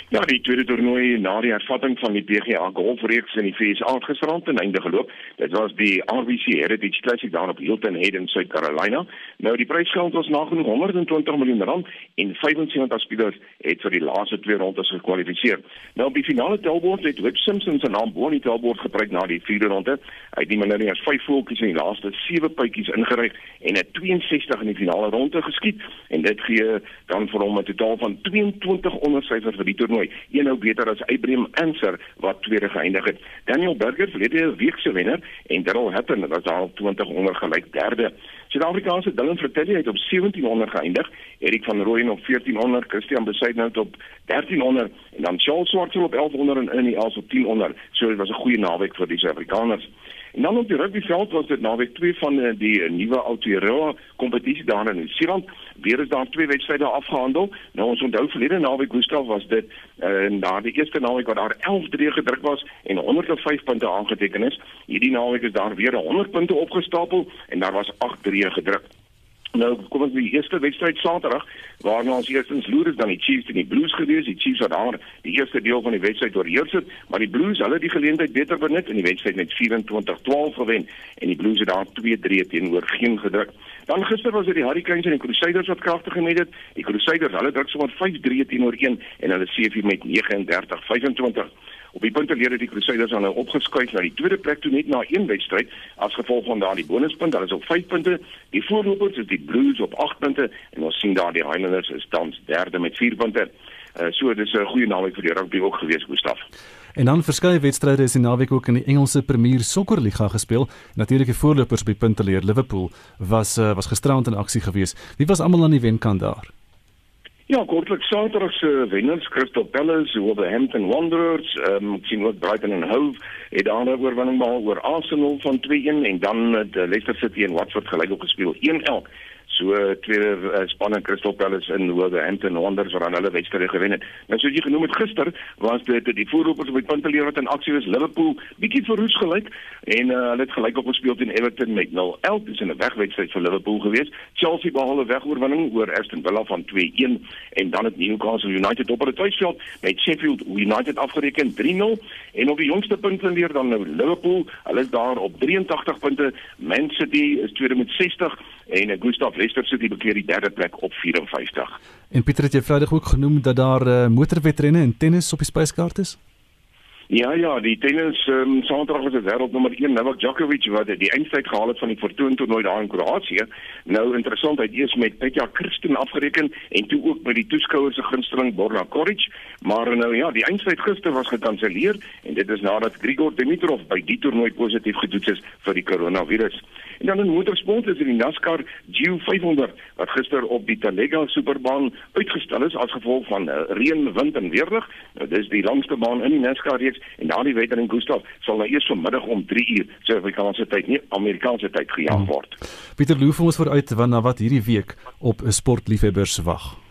Ja, die tweede toernooi na die hervatting van die PGA Golfreeks in die VSA het gisterand ten einde geloop. Dit was die RBC Heritage Classic daar op Hilton Head in South Carolina. Nou die prysgeld was nagenoeg 120 miljoen rand en 75 spelers het vir die laaste twee rondes gekwalifiseer. Nou op die finale tellbord het Webb Simpson se naam in die tellbord gebruik na die vierde ronde. Hy het die minder as 5 voetjies in die laaste 7 puitjies ingeryk en 'n 62 in die finale ronde geskiet en dit gee dan vir hom 'n totaal van 22 ondersyfers vir die toernooi toernooi. Een nou beter as Ibrahim Answer wat tweede geëindig het. Daniel Berger verlede week se wenner en Darryl Hatton was al 20 onder gelyk derde. Suid-Afrikaanse Dylan Fratelli het op 1700 geëindig, Erik van Rooyen op 1400, Christian Besuidnout op 1300 en dan Charles Swartsel op 1100 en Annie Els op 1000. So dit was 'n goeie naweek vir die Suid-Afrikaners. En dan op die rugbyveld was dit naweek 2 van uh, die uh, nuwe Aotearoa kompetisie daar in Nieu-Seeland. Weer is daar twee wedstryde afgehandel. Nou ons onthou verlede naweek Gustav was dit uh, en daar die eerste naweek wat daar 11 drie gedruk was en 105 punte aangeteken is. Hierdie naweek is daar weer 100 punte opgestapel en daar was 8 drie gedruk. Nou kom ons by die eerste wedstryd Saterdag waarna ons eerstens Lourdes dan die Chiefs en die Blues gewees. Die Chiefs het daar die eerste deel van die wedstryd oorheers het, maar die Blues hulle die geleentheid beter benut en die wedstryd met 24-12 gewen en die Blues het daar 2-3 teenoor geen gedruk. Dan gister was dit die Hurricanes en die Crusaders wat kragtig gemeet het. Die Crusaders hulle druk sommer 5-3 teenoor 1 en hulle CV met 39-25. Op die punte leer die Crusaders nou opgeskuif na die tweede plek toe net na een wedstryd as gevolg van daardie bonuspunt. Hulle is op 5 punte. Die voorlopers is die Blues op 8 punte en ons sien daar die Highlanders is tans derde met 4 punte. Uh, so dis 'n goeie naweek vir die rugby ook gewees, Gustaf. En dan verskeie wedstryde is in naweek ook in die Engelse Premier Sokkerliga gespeel. Natuurlik die voorlopers by punte leer Liverpool was uh, was gisterand in aksie gewees. Wie was almal aan die wenkant daar? Ja, kortlik Saterdag se wenners Crystal Palace, Wolverhampton Wanderers, ehm um, sien ook Brighton en Hove het daar 'n oorwinning behaal oor Arsenal van 2-1 en dan het Leicester City en Watford gelyk op gespeel 1-1 so tweede uh, span in Crystal Palace in Wolverhampton Wanderers wat aan hulle wedstryd gewen het. Nou soos jy genoem het gister was dit die voorlopers op die punte leer wat in aksie was Liverpool bietjie verroes gelyk en uh, hulle het gelyk op gespeel teen Everton met 0-11 dis 'n wegwedstryd vir Liverpool gewees. Chelsea behaal 'n wegoorwinning oor Aston Villa van 2-1 en dan het Newcastle United op hulle tuisveld met Sheffield United afgereken 3-0 en op die jongste punte leer dan nou Liverpool, hulle is daar op 83 punte. Man City is tweede met 60 en Gustav Leicester City bekeer die derde plek op 54. En Pieter het jy Vrydag ook genoem dat daar uh, motorwedrenne en tennis op die spyskaart is? Ja ja, die tennis um, Saterdag was dit wêreldnommer 1 Novak Djokovic wat die eindstryd gehaal het van die Fortuna toernooi daar in Kroasie. Nou interessant, hy het eers met Petja Kristin afgereken en toe ook by die toeskouers se gunsteling Borna Koric, maar nou ja, die eindstryd gister was gekanselleer en dit is nadat Grigor Dimitrov by die toernooi positief getoets is vir die koronavirus. En dan in motorsport is er die NASCAR G500 wat gister op die Talladega Superbaan uitgestel is as gevolg van uh, reën, wind en weerlig. Nou dis die langste baan in die NASCAR reeks en daardie wedren Gustav sal nou eers vanmiddag om 3 uur Suid-Afrikaanse tyd, nie Amerikaanse tyd gejaag word. Pieter Loof ons vooruit wanneer wat hierdie week op 'n sportliefhebbers wag.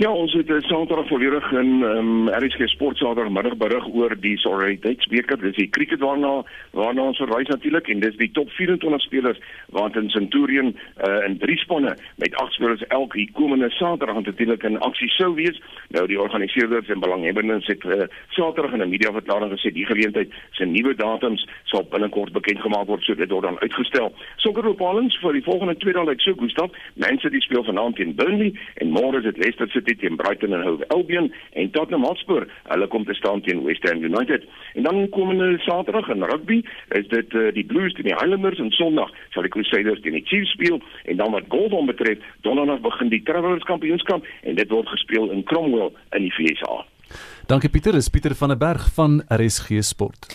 Ja, ons het uh, Saterdag volledig in ehm um, RSG Sport Saterdagmiddag berig oor die Solidariteitsbeker. Dis die cricket waarna waarna ons verwys natuurlik en dis die top 24 spelers wat in Centurion uh, in drie spanne met agt spelers elk hier komende Saterdag natuurlik in aksie sou wees. Nou die organiseerders en belanghebbendes het uh, Saterdag in 'n media verklaring gesê die geleentheid se nuwe datums sal binnekort bekend gemaak word so dit dan uitgestel. Sokkerbepalings vir die volgende twee dae lyk so Gustav. Man City speel vanaand teen Burnley en môre is dit Leicester City City teen Brighton en Hove Albion en Tottenham Hotspur. Hulle kom te staan teen West Ham United. En dan komende Saterdag in rugby is dit uh, die Blues teen die Highlanders en Sondag sal die Crusaders teen die Chiefs speel en dan wat golf betref, Donderdag begin die Travelers Kampioenskap en dit word gespeel in Cromwell in die VSA. Dankie Pieter, dis Pieter van der Berg van RSG Sport.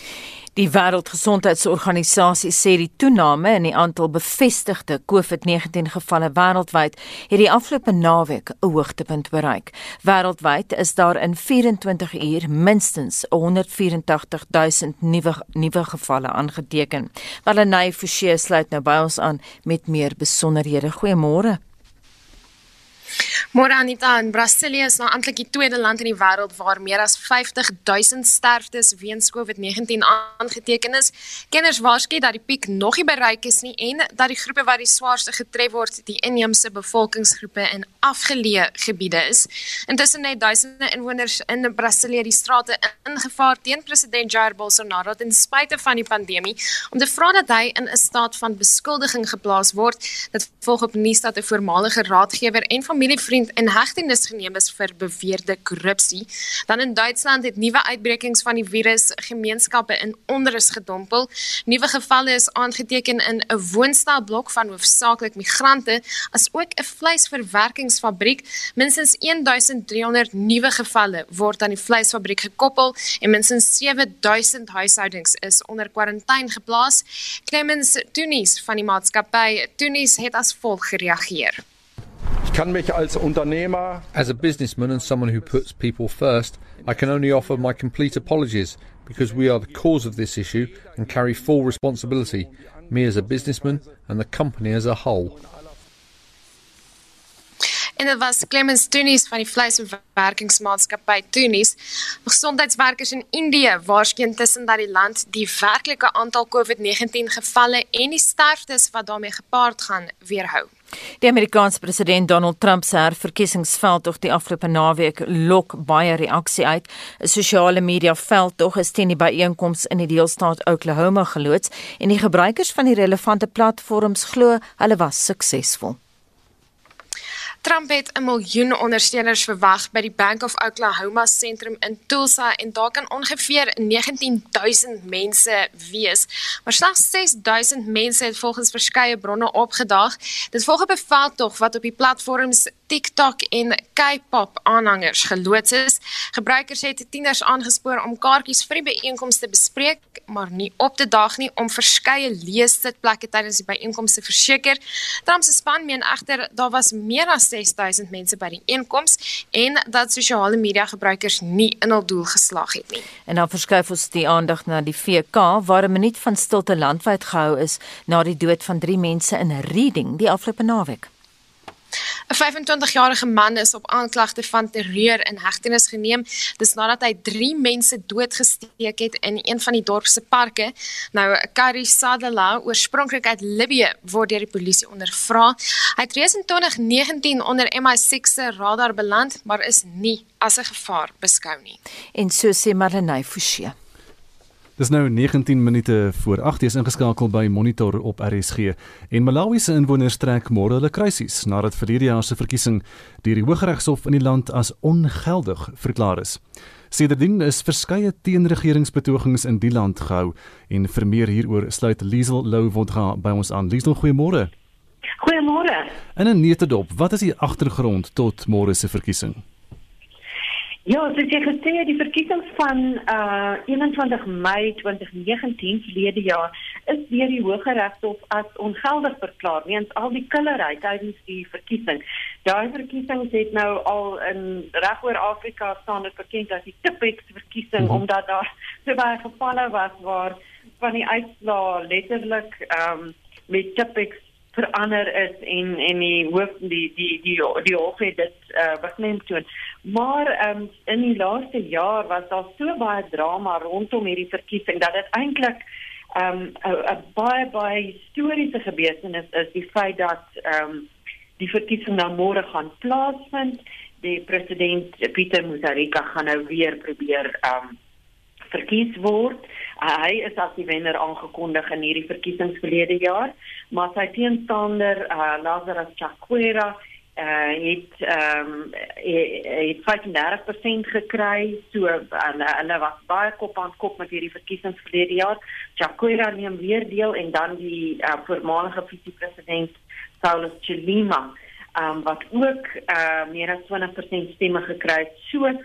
Die Wêreldgesondheidsorganisasie sê die toename in die aantal bevestigde COVID-19 gevalle wêreldwyd het die afgelope naweek 'n hoogtepunt bereik. Wêreldwyd is daar in 24 uur minstens 184 000 nuwe nuwe gevalle aangeteken. Walenay Forsie sluit nou by ons aan met meer besonderhede. Goeiemôre. Môre Anita in Brasilië is nou amptelik die tweede land in die wêreld waar meer as 50 000 sterftes weens COVID-19 aangeteken is. Kenners waarsku dat die piek nog nie bereik is nie en dat die groepe wat die swaarste getref word, die inheemse bevolkingsgroepe in afgeleë gebiede is. Intussen het duisende inwoners in Brasilië die strate ingevaar teen president Jair Bolsonaro ten spyte van die pandemie om te vra dat hy in 'n staat van beskuldiging geplaas word. Dit volg op nuus dat 'n voormalige raadgewer en familievriend in hegtenis geneem is vir beweerde korrupsie. Dan in Duitsland het nuwe uitbrekings van die virus gemeenskappe in onrus gedompel. Nuwe gevalle is aangeteken in 'n woonstelblok van hoofsaaklik migrante, asook 'n vleisverwerkingsfabriek. Minstens 1300 nuwe gevalle word aan die vleisfabriek gekoppel en minstens 7000 huishoudings is onder kwarantyne geplaas. Clemens Tunis van die maatskappy Tunis het as volg gereageer. As a businessman and someone who puts people first, I can only offer my complete apologies because we are the cause of this issue and carry full responsibility, me as a businessman and the company as a whole. En dit was Clemens Tunis van die vleisverwerkingsmaatskappy Tunis. Gesondheidswerkers in Indië waarskyn tussen dat die land die werklike aantal COVID-19 gevalle en die sterftes wat daarmee gepaard gaan weerhou. Die Amerikaanse president Donald Trump se verkiesingsveldtog die afgelope naweek lok baie reaksie uit. 'n Sosiale media veldtog is teen die byeenkoms in die deelstaat Oklahoma geloods en die gebruikers van die relevante platforms glo hulle was suksesvol. Trump het 'n miljoen ondersteuners verwag by die Bank of Oklahoma sentrum in Tulsa en daar kan ongeveer 19000 mense wees. Maar slegs 6000 mense het volgens verskeie bronne opgedaag. Dit volg 'n veldtog wat op die platforms TikTok en K-pop aanhangers geloods is. Gebruikers het tieners aangespoor om kaartjies vir die byeenkoms te bespreek, maar nie op te daag nie om verskeie leessitplekke tydens die byeenkoms te verseker. Trump se span meen egter daar was meer as 6000 mense by die einkoms en dat sosiale media gebruikers nie in hul doel geslaag het nie. En dan verskuif ons die aandag na die VK waar 'n minuut van stilte landwyd gehou is na die dood van 3 mense in Reading die afgelope naweek. 'n 25-jarige man is op aanklagte van terreur in hegtenis geneem. Dis nadat hy 3 mense doodgesteek het in een van die dorp se parke. Nou Kari Sadala, oorspronklik uit Libië, word deur die polisie ondervra. Hy het reeds in 2019 onder MI6 se radar beland, maar is nie as 'n gevaar beskou nie. En so sê Marlenae Forsie. Dis nou 19 minute voor 8:00 is ingeskakel by Monitor op RSG en Malawi se inwoners trek môre hulle kruisies nadat verlede jaar se verkiesing deur die Hooggeregshof in die land as ongeldig verklaar is. Sedertdien is verskeie teenregeringsbetogings in die land gehou en vir meer hieroor sluit Liesel Lou Wodra by ons aan. Liesel, goeiemôre. Goeiemôre. In 'n netedop, wat is die agtergrond tot môre se verkiesing? Ja, soos jy gesê het, die verkiesings van uh 21 Mei 2019 verlede jaar is deur die Hooggeregshof as ongeldig verklaar weens al die killery tydens die verkiesing. Daai verkiesings het nou al in regoor Afrika staan dit bekend as die Tipex verkiesing -hmm. omdat daar so baie gevalle was waar van die uitslae letterlik ehm um, met Tipex verander is en en die hoof die die die die hof het dit uh, beklemd toe. Maar um, in die laaste jaar was daar so baie drama rondom hierdie verkiesing dat dit eintlik 'n um, baie baie historiese gebeurtenis is die feit dat um, die verkiesing nou môre gaan plaasvind. Die president Pieter Mutharika gaan nou weer probeer um, verkies word. Uh, hy is as die wenner aangekondig in hierdie verkiesings verlede jaar, maar sy teenstander, uh, Lazarus Chakwera, uh, het ehm um, het 35% gekry. So hulle hulle was baie kop aan kop met hierdie verkiesings verlede jaar. Chakwera neem weer deel en dan die uh, voormalige vice-president Saulus Chilima, um, wat ook uh, meer as 20% stemme gekry het. So uh,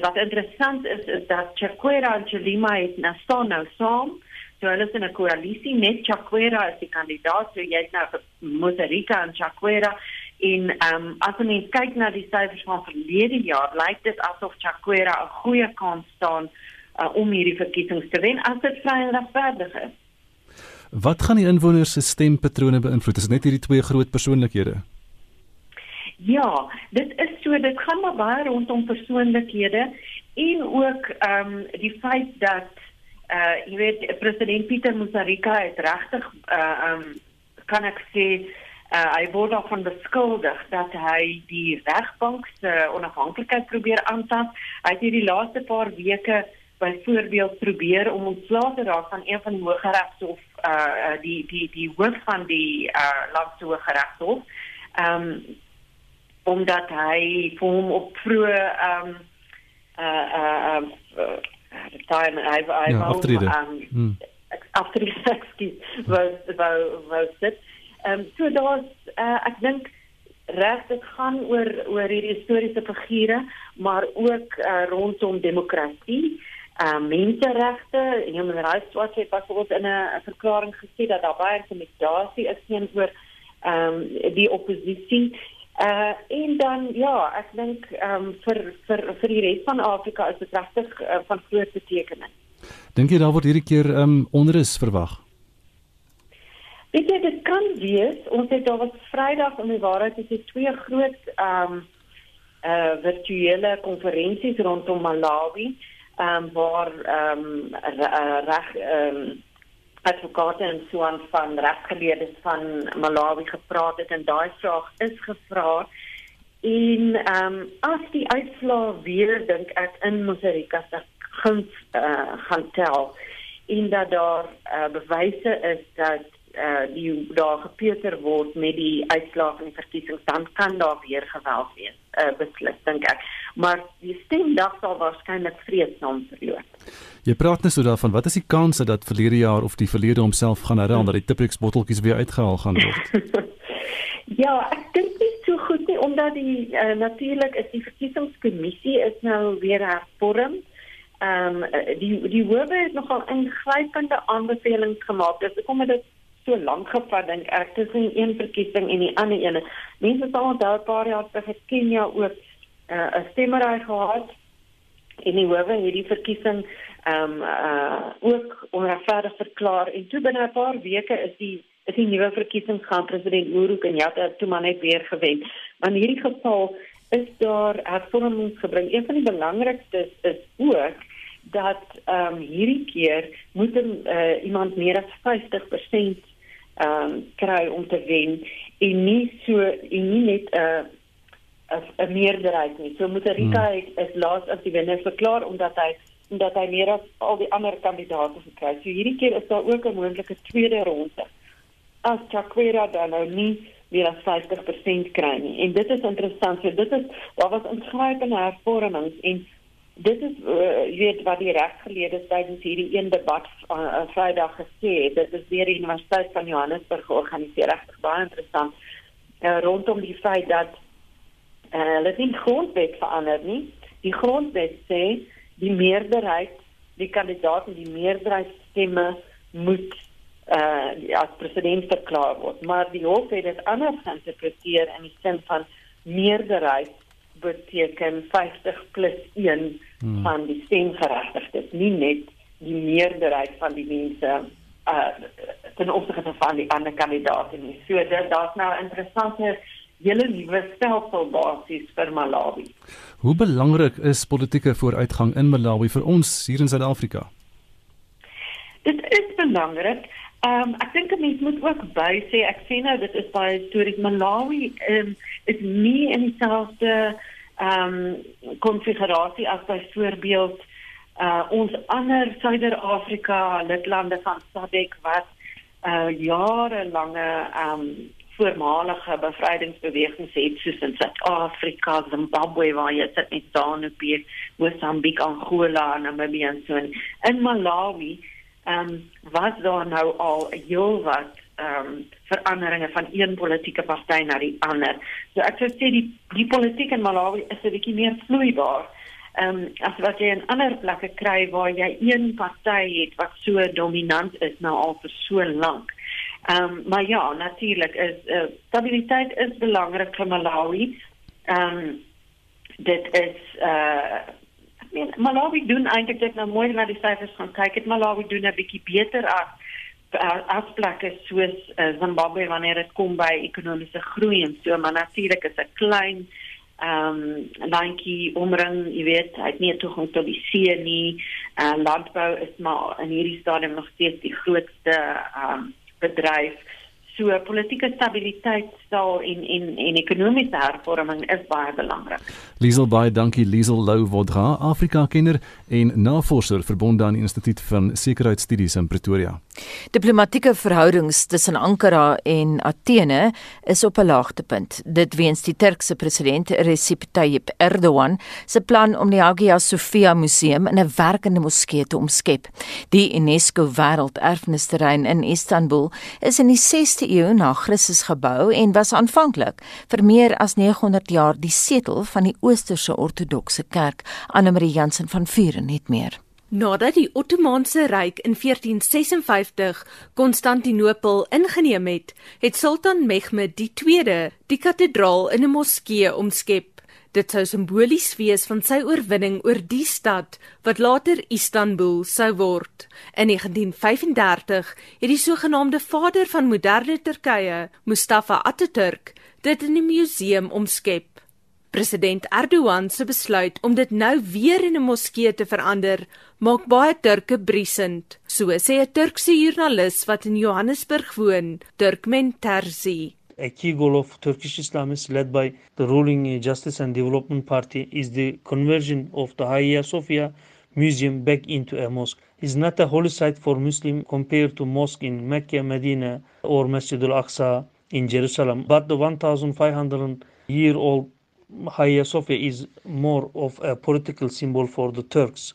wat interessant is is dat Chakwera en Chilima het nou staan nou saam. So hulle is in 'n koalisie met Chakwera as die kandidaat. So jy het nou Mozarika en Chakwera in ehm um, as ons kyk na die syfers van verlede jaar, lyk dit asof Chakwera 'n goeie kans staan uh, om hierdie verkiesings te wen as dit vry en regverdig is. Wat gaan die inwoners se stempatrone beïnvloed? Is dit net hierdie twee groot persoonlikhede? Ja, dit is so dit gaan maar baie rondom persoonlikhede en ook ehm um, die feit dat uh jy weet president Pieter Mutharika het regtig uh ehm um, kan ek sê uh hy word daarvan beskuldig dat hy die regbank se onafhanklikheid probeer aantas. Hy het hierdie laaste paar weke byvoorbeeld probeer om ontslae te raak van een van die hooggeregshof uh die die die hoof van die uh landse hooggeregshof. Ehm um, omdat hy vir hom op vroeë ehm um, uh uh um die time hy hy ja, aftrede. Um, hmm. aftrede ekskuus was was was dit ehm so daar's uh, ek dink reg dit gaan oor oor hierdie historiese figure maar ook uh, rondom demokrasie uh menseregte human rights watch het pas ook in 'n verklaring gesê dat daar baie intimidasie is teenoor ehm um, die oppositie Uh en dan ja, ek dink ehm um, vir vir vir die res van Afrika is dit regtig uh, van groot betekenis. Dink jy daar word hierdie keer ehm um, onrus verwag? Ek dink dit kan wees. Ons het daar was Vrydag in die waarheid is dit twee groot ehm um, uh virtuele konferensies rondom Malawi ehm um, waar ehm um, reg ehm um, advokate en so aan van regsgeleerdes van Malawi gepraat het en daai vraag is gevra en ehm um, as die uitslae weer dink ek in Mosarika se gaan uh, gaan tel en dat daar uh, bewyse is dat uh, die daar gepeuter word met die uitslae van die verkiesings dan kan daar weer geweld wees uh, beslis dink ek. Maar die stemdag sal waarskynlik vreedsaam verloop. Jy praat net so daarvan wat is die kanse dat verlede jaar of die verlede homself gaan herhaal dat die Tippex botteltjies weer uitgehaal gaan word? Ja, ek dink nie so goed nie omdat die uh, natuurlik is die verkiesingskommissie is nou weer hervorm ehm um, die die howe het nogal ingrypende aanbevelings gemaak. Dis kom dit so lank gevat dink ek tussen een verkiesing en die ander een. Mense sal onthou 'n paar jaar terug het Kenia ook eh, 'n uh, stemmery gehad en die howe het die verkiesing ehm um, uh ook onregverdig verklaar en toe binne 'n paar weke is die is die nuwe verkiesing gaan president Uhuru Kenyatta toe maar net weer gewen. Maar in hierdie geval is daar hervormings gebring. Een van die belangrikstes is ook dat ehm um, hierdie keer moet uh, iemand meer as 50% ehm um, kry om te wen en nie so en nie net 'n uh, 'n meerderheid nie. So moet Rika hmm. is laas as die wenner verklaar omdat hy omdat hy meer as al die ander kandidaate gekry. So hierdie keer is daar ook 'n moontlike tweede ronde. As Chakwera dan nou nie meer as 50% kry nie. En dit is interessant. So dit is daar was ingrypende hervormings en dit is uh, weet wat die regsgeleerdes tydens hierdie een debat uh, uh, Vrydag gesê het. Dit is deur die Universiteit van Johannesburg georganiseer. Regtig baie interessant. Uh, rondom die feit dat uh, hulle nie grondwet verander nie. Die grondwet sê die meerderheid die kandidaat en die meerderheid stemme moet uh as president verklaar word. Maar die hof het dit anders geïnterpreteer in die sin van meerderheid beteken 50 plus 1 hmm. van die stemgeregtigdes, nie net die meerderheid van die mense uh ten opsigte van die ander kandidaate nie. So dit daar's nou 'n interessante hele nuwe stelsel basies vir Malawi. Hoe belangrik is politieke vooruitgang in Malawi vir ons hier in Suid-Afrika? Dit is belangrik. Ehm um, ek dink 'n mens moet ook by sê ek sien nou dit is baie stories Malawi um, is nie in dieselfde ehm um, konfigurasie as byvoorbeeld uh ons ander Suider-Afrika lidlande van SADC wat uh jarelange ehm um, voormalige bevrydingsbewegings het soos in Suid-Afrika, Zimbabwe waar jy sit met ZANU-PF, Mosambiek, Angola, Namibië en so in, in Malawi ehm um, was daar nou al 'n heel wat ehm um, veranderinge van een politieke party na die ander. So ek sou sê die die politiek in Malawi is 'n bietjie meer vloeibaar. Ehm um, as wat jy in ander plekke kry waar jy een party het wat so dominant is nou al vir so lank. Ehm um, maar ja, natuurlik is uh, stabiliteit is belangrik vir Malawi. Ehm um, dit is uh Nee, Malawi doen eintlik dit nou mooi na die syfers gaan kyk. Het Malawi doen 'n bietjie beter as afspraake soos uh, Zimbabwe wanneer dit kom by ekonomiese groei en so maar natuurlik is 'n klein ehm um, landjie omring, jy weet, hy het nie toegang tot die see nie. Uh, landbou is maar in hierdie stadium nog steeds die grootste ehm um, bedryf. So politieke stabiliteit sal en en en ekonomiese hervorming is baie belangrik. Liesel baie dankie Liesel Lou Vodra, Afrika kenner en navorser verbonde aan die Instituut van Sekuriteitsstudies in Pretoria. Diplomatieke verhoudings tussen Ankara en Athene is op 'n laagtepunt. Dit weens die Turkse president Recep Tayyip Erdogan se plan om die Hagia Sophia Museum in 'n werkende moskee te omskep. Die UNESCO Wêrelderfenisterrein in Istanbul is in die 6de eeu na Christus gebou en was aanvanklik vir meer as 900 jaar die setel van die Oosterse Ortodokse Kerk. Anne-Marie Jansen van Vuren het meer. Nadat die Ottomaanse Ryk in 1456 Konstantinopel ingeneem het, het Sultan Mehmed II die kathedraal in 'n moskee omskep. Dit sou simbolies wees van sy oorwinning oor die stad wat later Istanbul sou word. In 1935 het die sogenaamde vader van moderne Turkye, Mustafa Atatürk, dit in 'n museum omskep. President Erdogan se besluit om dit nou weer in 'n moskee te verander, maak baie Turke briesend, so sê 'n Turkse joernalis wat in Johannesburg woon, Turkmen Terzi. A key goal of Turkish Islamists led by the ruling Justice and Development Party is the conversion of the Hagia Sophia museum back into a mosque. It's not a holy site for Muslim compared to mosque in Mecca, Medina or Masjid al-Aqsa in Jerusalem, but the 1500 year old Hagia Sophia is more of a political symbol for the Turks.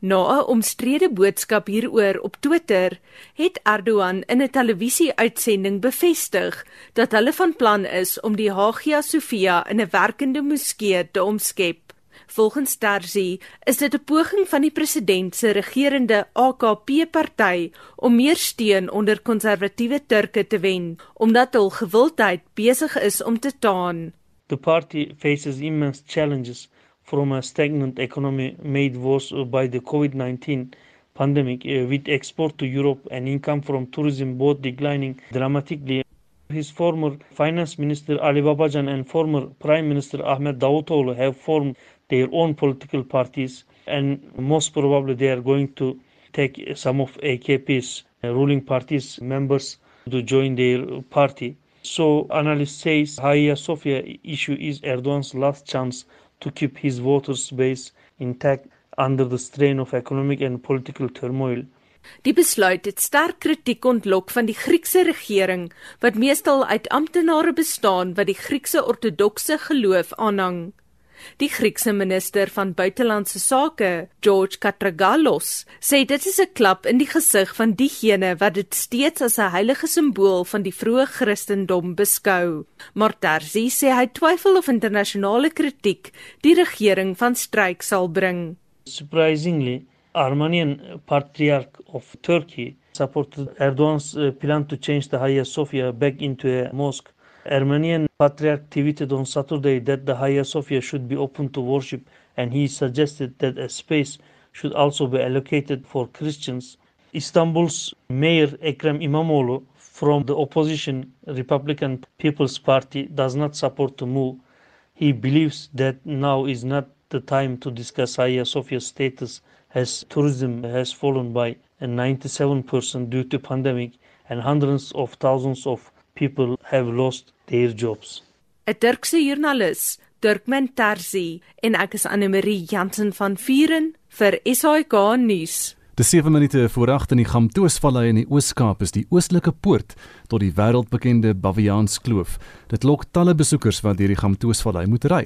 Na 'n omstrede boodskap hieroor op Twitter, het Erdogan in 'n televisie-uitsending bevestig dat hulle van plan is om die Hagia Sophia in 'n werkende moskee te omskep. Volgens Terzi is dit 'n poging van die president se regerende AKP-party om meer steun onder konservatiewe Turke te wen, omdat hul gewildheid besig is om te taan. The party faces immense challenges from a stagnant economy made worse by the COVID-19 pandemic, uh, with export to Europe and income from tourism both declining dramatically. His former finance minister Ali Babajan and former prime minister Ahmed Davutoğlu have formed their own political parties, and most probably they are going to take some of AKP's ruling party's members to join their party. So analyst says Hagia Sophia issue is Erdogan's last chance to keep his voters base intact under the strain of economic and political turmoil. Die besluit het sterk kritiek ontlok van die Griekse regering wat meestal uit amptenare bestaan wat die Griekse ortodokse geloof aanhang. Die Griekse minister van buitelandse sake, George Katragalos, sê dit is 'n klap in die gesig van diegene wat dit steeds as 'n heilige simbool van die vroeë Christendom beskou. Maar Terzi sê hy twyfel of internasionale kritiek die regering van stryk sal bring. Surprisingly, Armenian Patriarch of Turkey supported Erdogan's uh, plan to change the Hagia Sophia back into a mosque. Armenian Patriarch tweeted on Saturday that the Hagia Sophia should be open to worship and he suggested that a space should also be allocated for Christians. Istanbul's Mayor Ekrem İmamoğlu from the opposition Republican People's Party does not support the move. He believes that now is not the time to discuss Hagia Sophia's status as tourism has fallen by 97% due to pandemic and hundreds of thousands of people have lost their jobs. 'n Turkse joernalis, Turkmen Terzi, en ek is Anne Marie Jansen van Vuren vir SAK nuus. Die 7 minute voor 8 in die Gamtoosvallei in die Oos-Kaap is die oostelike poort tot die wêreldbekende Baviaanskloof. Dit lok talle besoekers wat deur die Gamtoosvallei moet ry.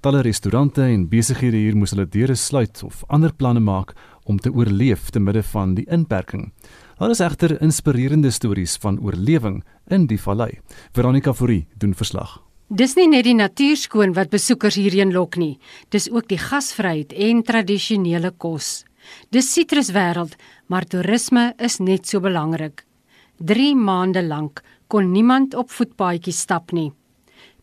Talle restaurante en besighede hier moes hulle deure sluit of ander planne maak om te oorleef te midde van die inperking. Daar is egter inspirerende stories van oorlewing in die vallei. Veronica Fourie doen verslag. Dis nie net die natuurskoon wat besoekers hierheen lok nie, dis ook die gasvryheid en tradisionele kos. Dis sitruswêreld, maar toerisme is net so belangrik. 3 maande lank kon niemand op voetpaadjies stap nie.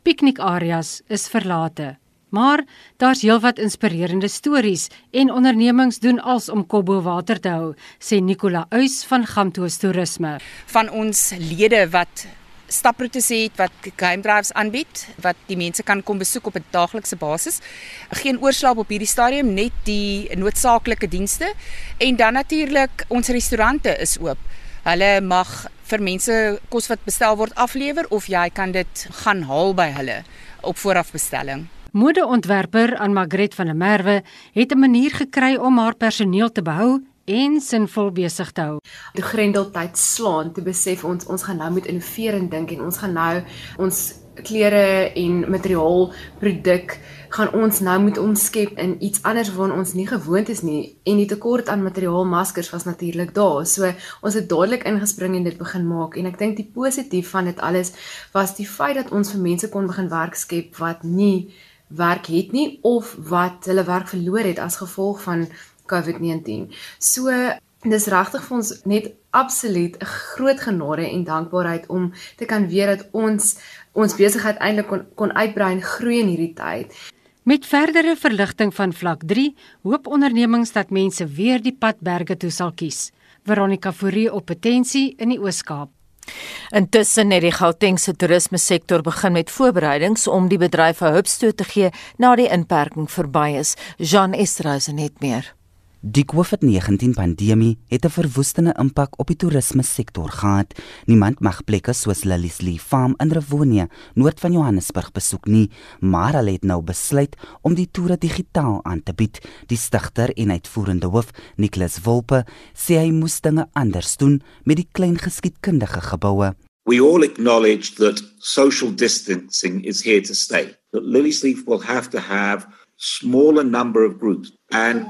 Piknikareas is verlate. Maar daar's heelwat inspirerende stories en ondernemings doen als om kop bo water te hou, sê Nicola Uys van Gamtoos Toerisme. Van ons lede wat staproetes het wat game drives aanbied wat die mense kan kom besoek op 'n daaglikse basis. Geen oorslaap op hierdie stadium, net die noodsaaklike dienste en dan natuurlik ons restaurante is oop. Hulle mag vir mense kos wat bestel word aflewer of jy kan dit gaan haal by hulle op voorafbestelling. Modeontwerper aan Magret van der Merwe het 'n manier gekry om haar personeel te behou en sinvol besig te hou. Die grendeltyd slaan, toe besef ons ons gaan nou moet innoveer en dink en ons gaan nou ons klere en materiaal produk gaan ons nou moet omskep in iets anders waarna ons nie gewoond is nie en die tekort aan materiaal maskers was natuurlik daar. So ons het dadelik ingespring en dit begin maak en ek dink die positief van dit alles was die feit dat ons vir mense kon begin werk skep wat nie werk het nie of wat hulle werk verloor het as gevolg van COVID-19. So dis regtig vir ons net absoluut 'n groot genade en dankbaarheid om te kan weet dat ons ons besigheid eintlik kon kon uitbrei en groei in hierdie tyd. Met verdere verligting van vlak 3, hoop ondernemings dat mense weer die pad berge toe sal kies. Veronica Fourie op Potensie in die Oos-Kaap. Intussen het die Gautengse toerisme sektor begin met voorbereidings om die bedryf 'n hupstoot te gee na die inperking verby is. Jean Esterhuizen het meer. Die COVID-19 pandemie het 'n verwoestende impak op die toerisme sektor gehad. Niemand mag plekke soos Lilies Lee Farm in Rivonia, noord van Johannesburg besoek nie, maar hulle het nou besluit om die toere digitaal aan te bied. Die stigter en uitvoerende hoof, Nicholas Volpe, sê hy moes dinge anders doen met die klein geskiedkundige geboue. We all acknowledge that social distancing is here to stay. That Lilies Leaf will have to have smaller number of groups and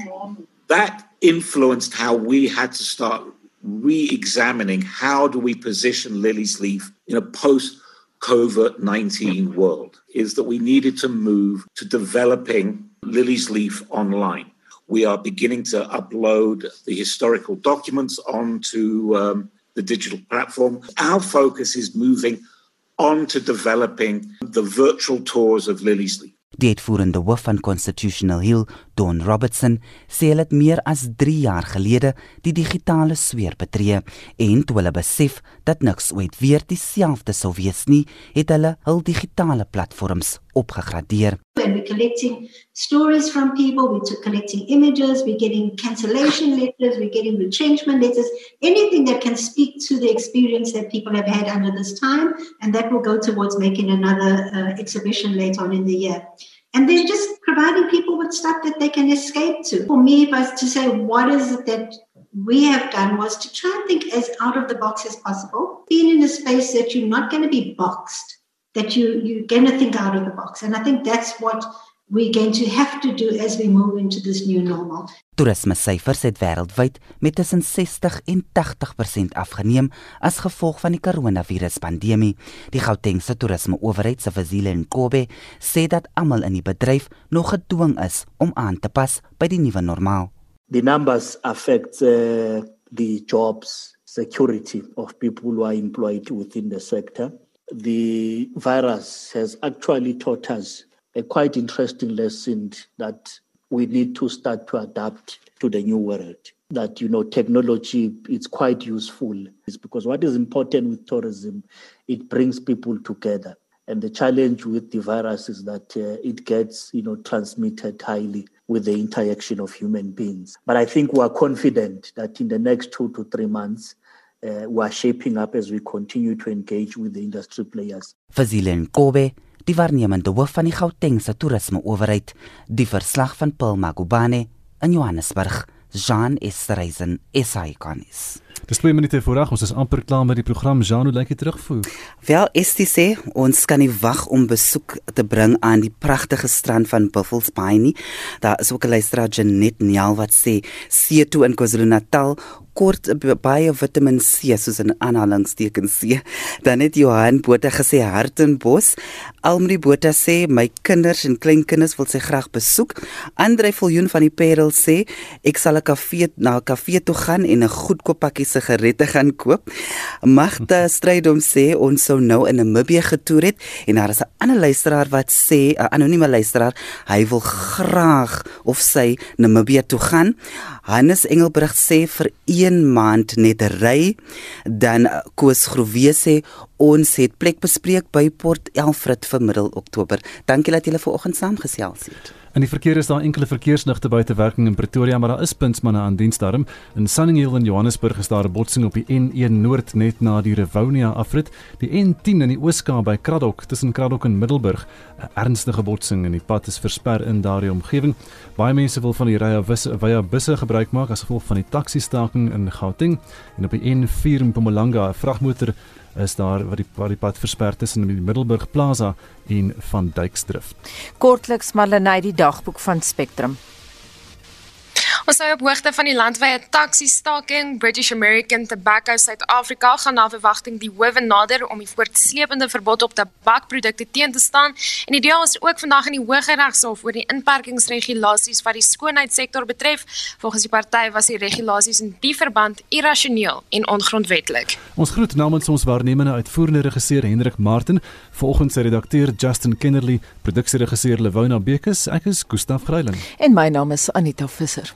that influenced how we had to start re-examining how do we position Lily's Leaf in a post COVID-19 world is that we needed to move to developing Lily's Leaf online. We are beginning to upload the historical documents onto um, the digital platform. Our focus is moving on to developing the virtual tours of Lily's Leaf. Die uitvoerende hoof van Constitutional Hill, Don Robertson, sê hulle het meer as 3 jaar gelede die digitale sweer betree en toe hulle besef dat niks ooit weer dieselfde sou wees nie, het hulle hul digitale platforms opgegradeer. When we're collecting stories from people, we're collecting images, we're getting cancellation letters, we're getting retrenchment letters, anything that can speak to the experience that people have had under this time, and that will go towards making another uh, exhibition later on in the year. And then just providing people with stuff that they can escape to. For me, was to say, what is it that we have done was to try and think as out of the box as possible, being in a space that you're not going to be boxed that you you're going to think out of the box and i think that's what we're going to have to do as we move into this new normal Toerisme syfers het wêreldwyd met tussen 60 en 80% afgeneem as gevolg van die koronaviruspandemie. Die Gautengse toerisme owerheid se Vasile Nkobe sê dat almal in die bedryf nog gedwing is om aan te pas by die nuwe normaal. The numbers affect uh, the jobs security of people who are employed within the sector. the virus has actually taught us a quite interesting lesson that we need to start to adapt to the new world that you know technology is quite useful. Is because what is important with tourism it brings people together. And the challenge with the virus is that uh, it gets you know transmitted highly with the interaction of human beings. But i think we are confident that in the next 2 to 3 months uh, we are shaping up as we continue to engage with the industry players. Fazile Kobe, die waarnemende hoof van die Gautengse toerisme owerheid, die verslag van Paul Magubane in Johannesburg, Jean Estreisen, SAICanis. Dis 2 minute voorag, ons is amper klaar met die program. Jean, hoe lyk dit terugvoer? Wel, Estie sê ons kan nie wag om besoek te bring aan die pragtige strand van Buffalo Bay nie. Daar is ook 'n luisteraar Janet Nial wat sê see toe in KwaZulu-Natal kort baie Vitamiin C soos 'n aanhalingstekens C. Dan het Johan Botha gesê Hartenbos. Almri Botha sê my kinders en kleinkinders wil sy graag besoek. Andre Viljoen van die Parel sê ek sal 'n kafee na 'n kafee toe gaan en 'n goedkoop pakkie sigarette gaan koop. Magda Strydom sê ons sou nou in Namibië getoer het en daar is 'n ander luisteraar wat sê 'n anonieme luisteraar hy wil graag of sy Namibië toe gaan. Hannes Engelbrug sê vir 1 maand net ry. Dan Koos Groewe sê ons het plek bespreek by Port Elfrid vir middel Oktober. Dankie dat julle vanoggend saamgesels het. In die verkeer is daar enkele verkeersligte buite werking in Pretoria, maar daar is puntsmanne aan diens daarom. In Sunninghill in Johannesburg is daar 'n botsing op die N1 Noord net na die Rivonia afrit. Die N10 in die Ooskaap by Kraddock tussen Kraddock en Middelburg, 'n ernstige botsing en die pad is versper in daardie omgewing. Baie mense wil van die ry via busse gebruik maak as gevolg van die taxi-staking in Gauteng en op die N4 in Mpumalanga 'n vragmotor is daar wat die wat die pad versper tussen die Middelburg Plaza en van Duiksdrift. Kortliks net die dagboek van Spectrum. Ons sou op hoogte van die landwyse taxi-staking British American Tobacco Suid-Afrika gaan na verwagting die howe nader om die voortsleepende verbod op tabakprodukte teen te staan en die deel is ook vandag in die Hooggeregshof oor die inperkingsregulasies wat die skoonheidssektor betref. Volgens die party was die regulasies in die verband irrasioneel en ongrondwetlik. Ons groet namens ons waarnemende uitvoerende regisseur Hendrik Martin, volgens sy redakteur Justin Kennerly, produksieregisseur Lewona Bekes, ek is Gustaf Greiling en my naam is Anita Visser.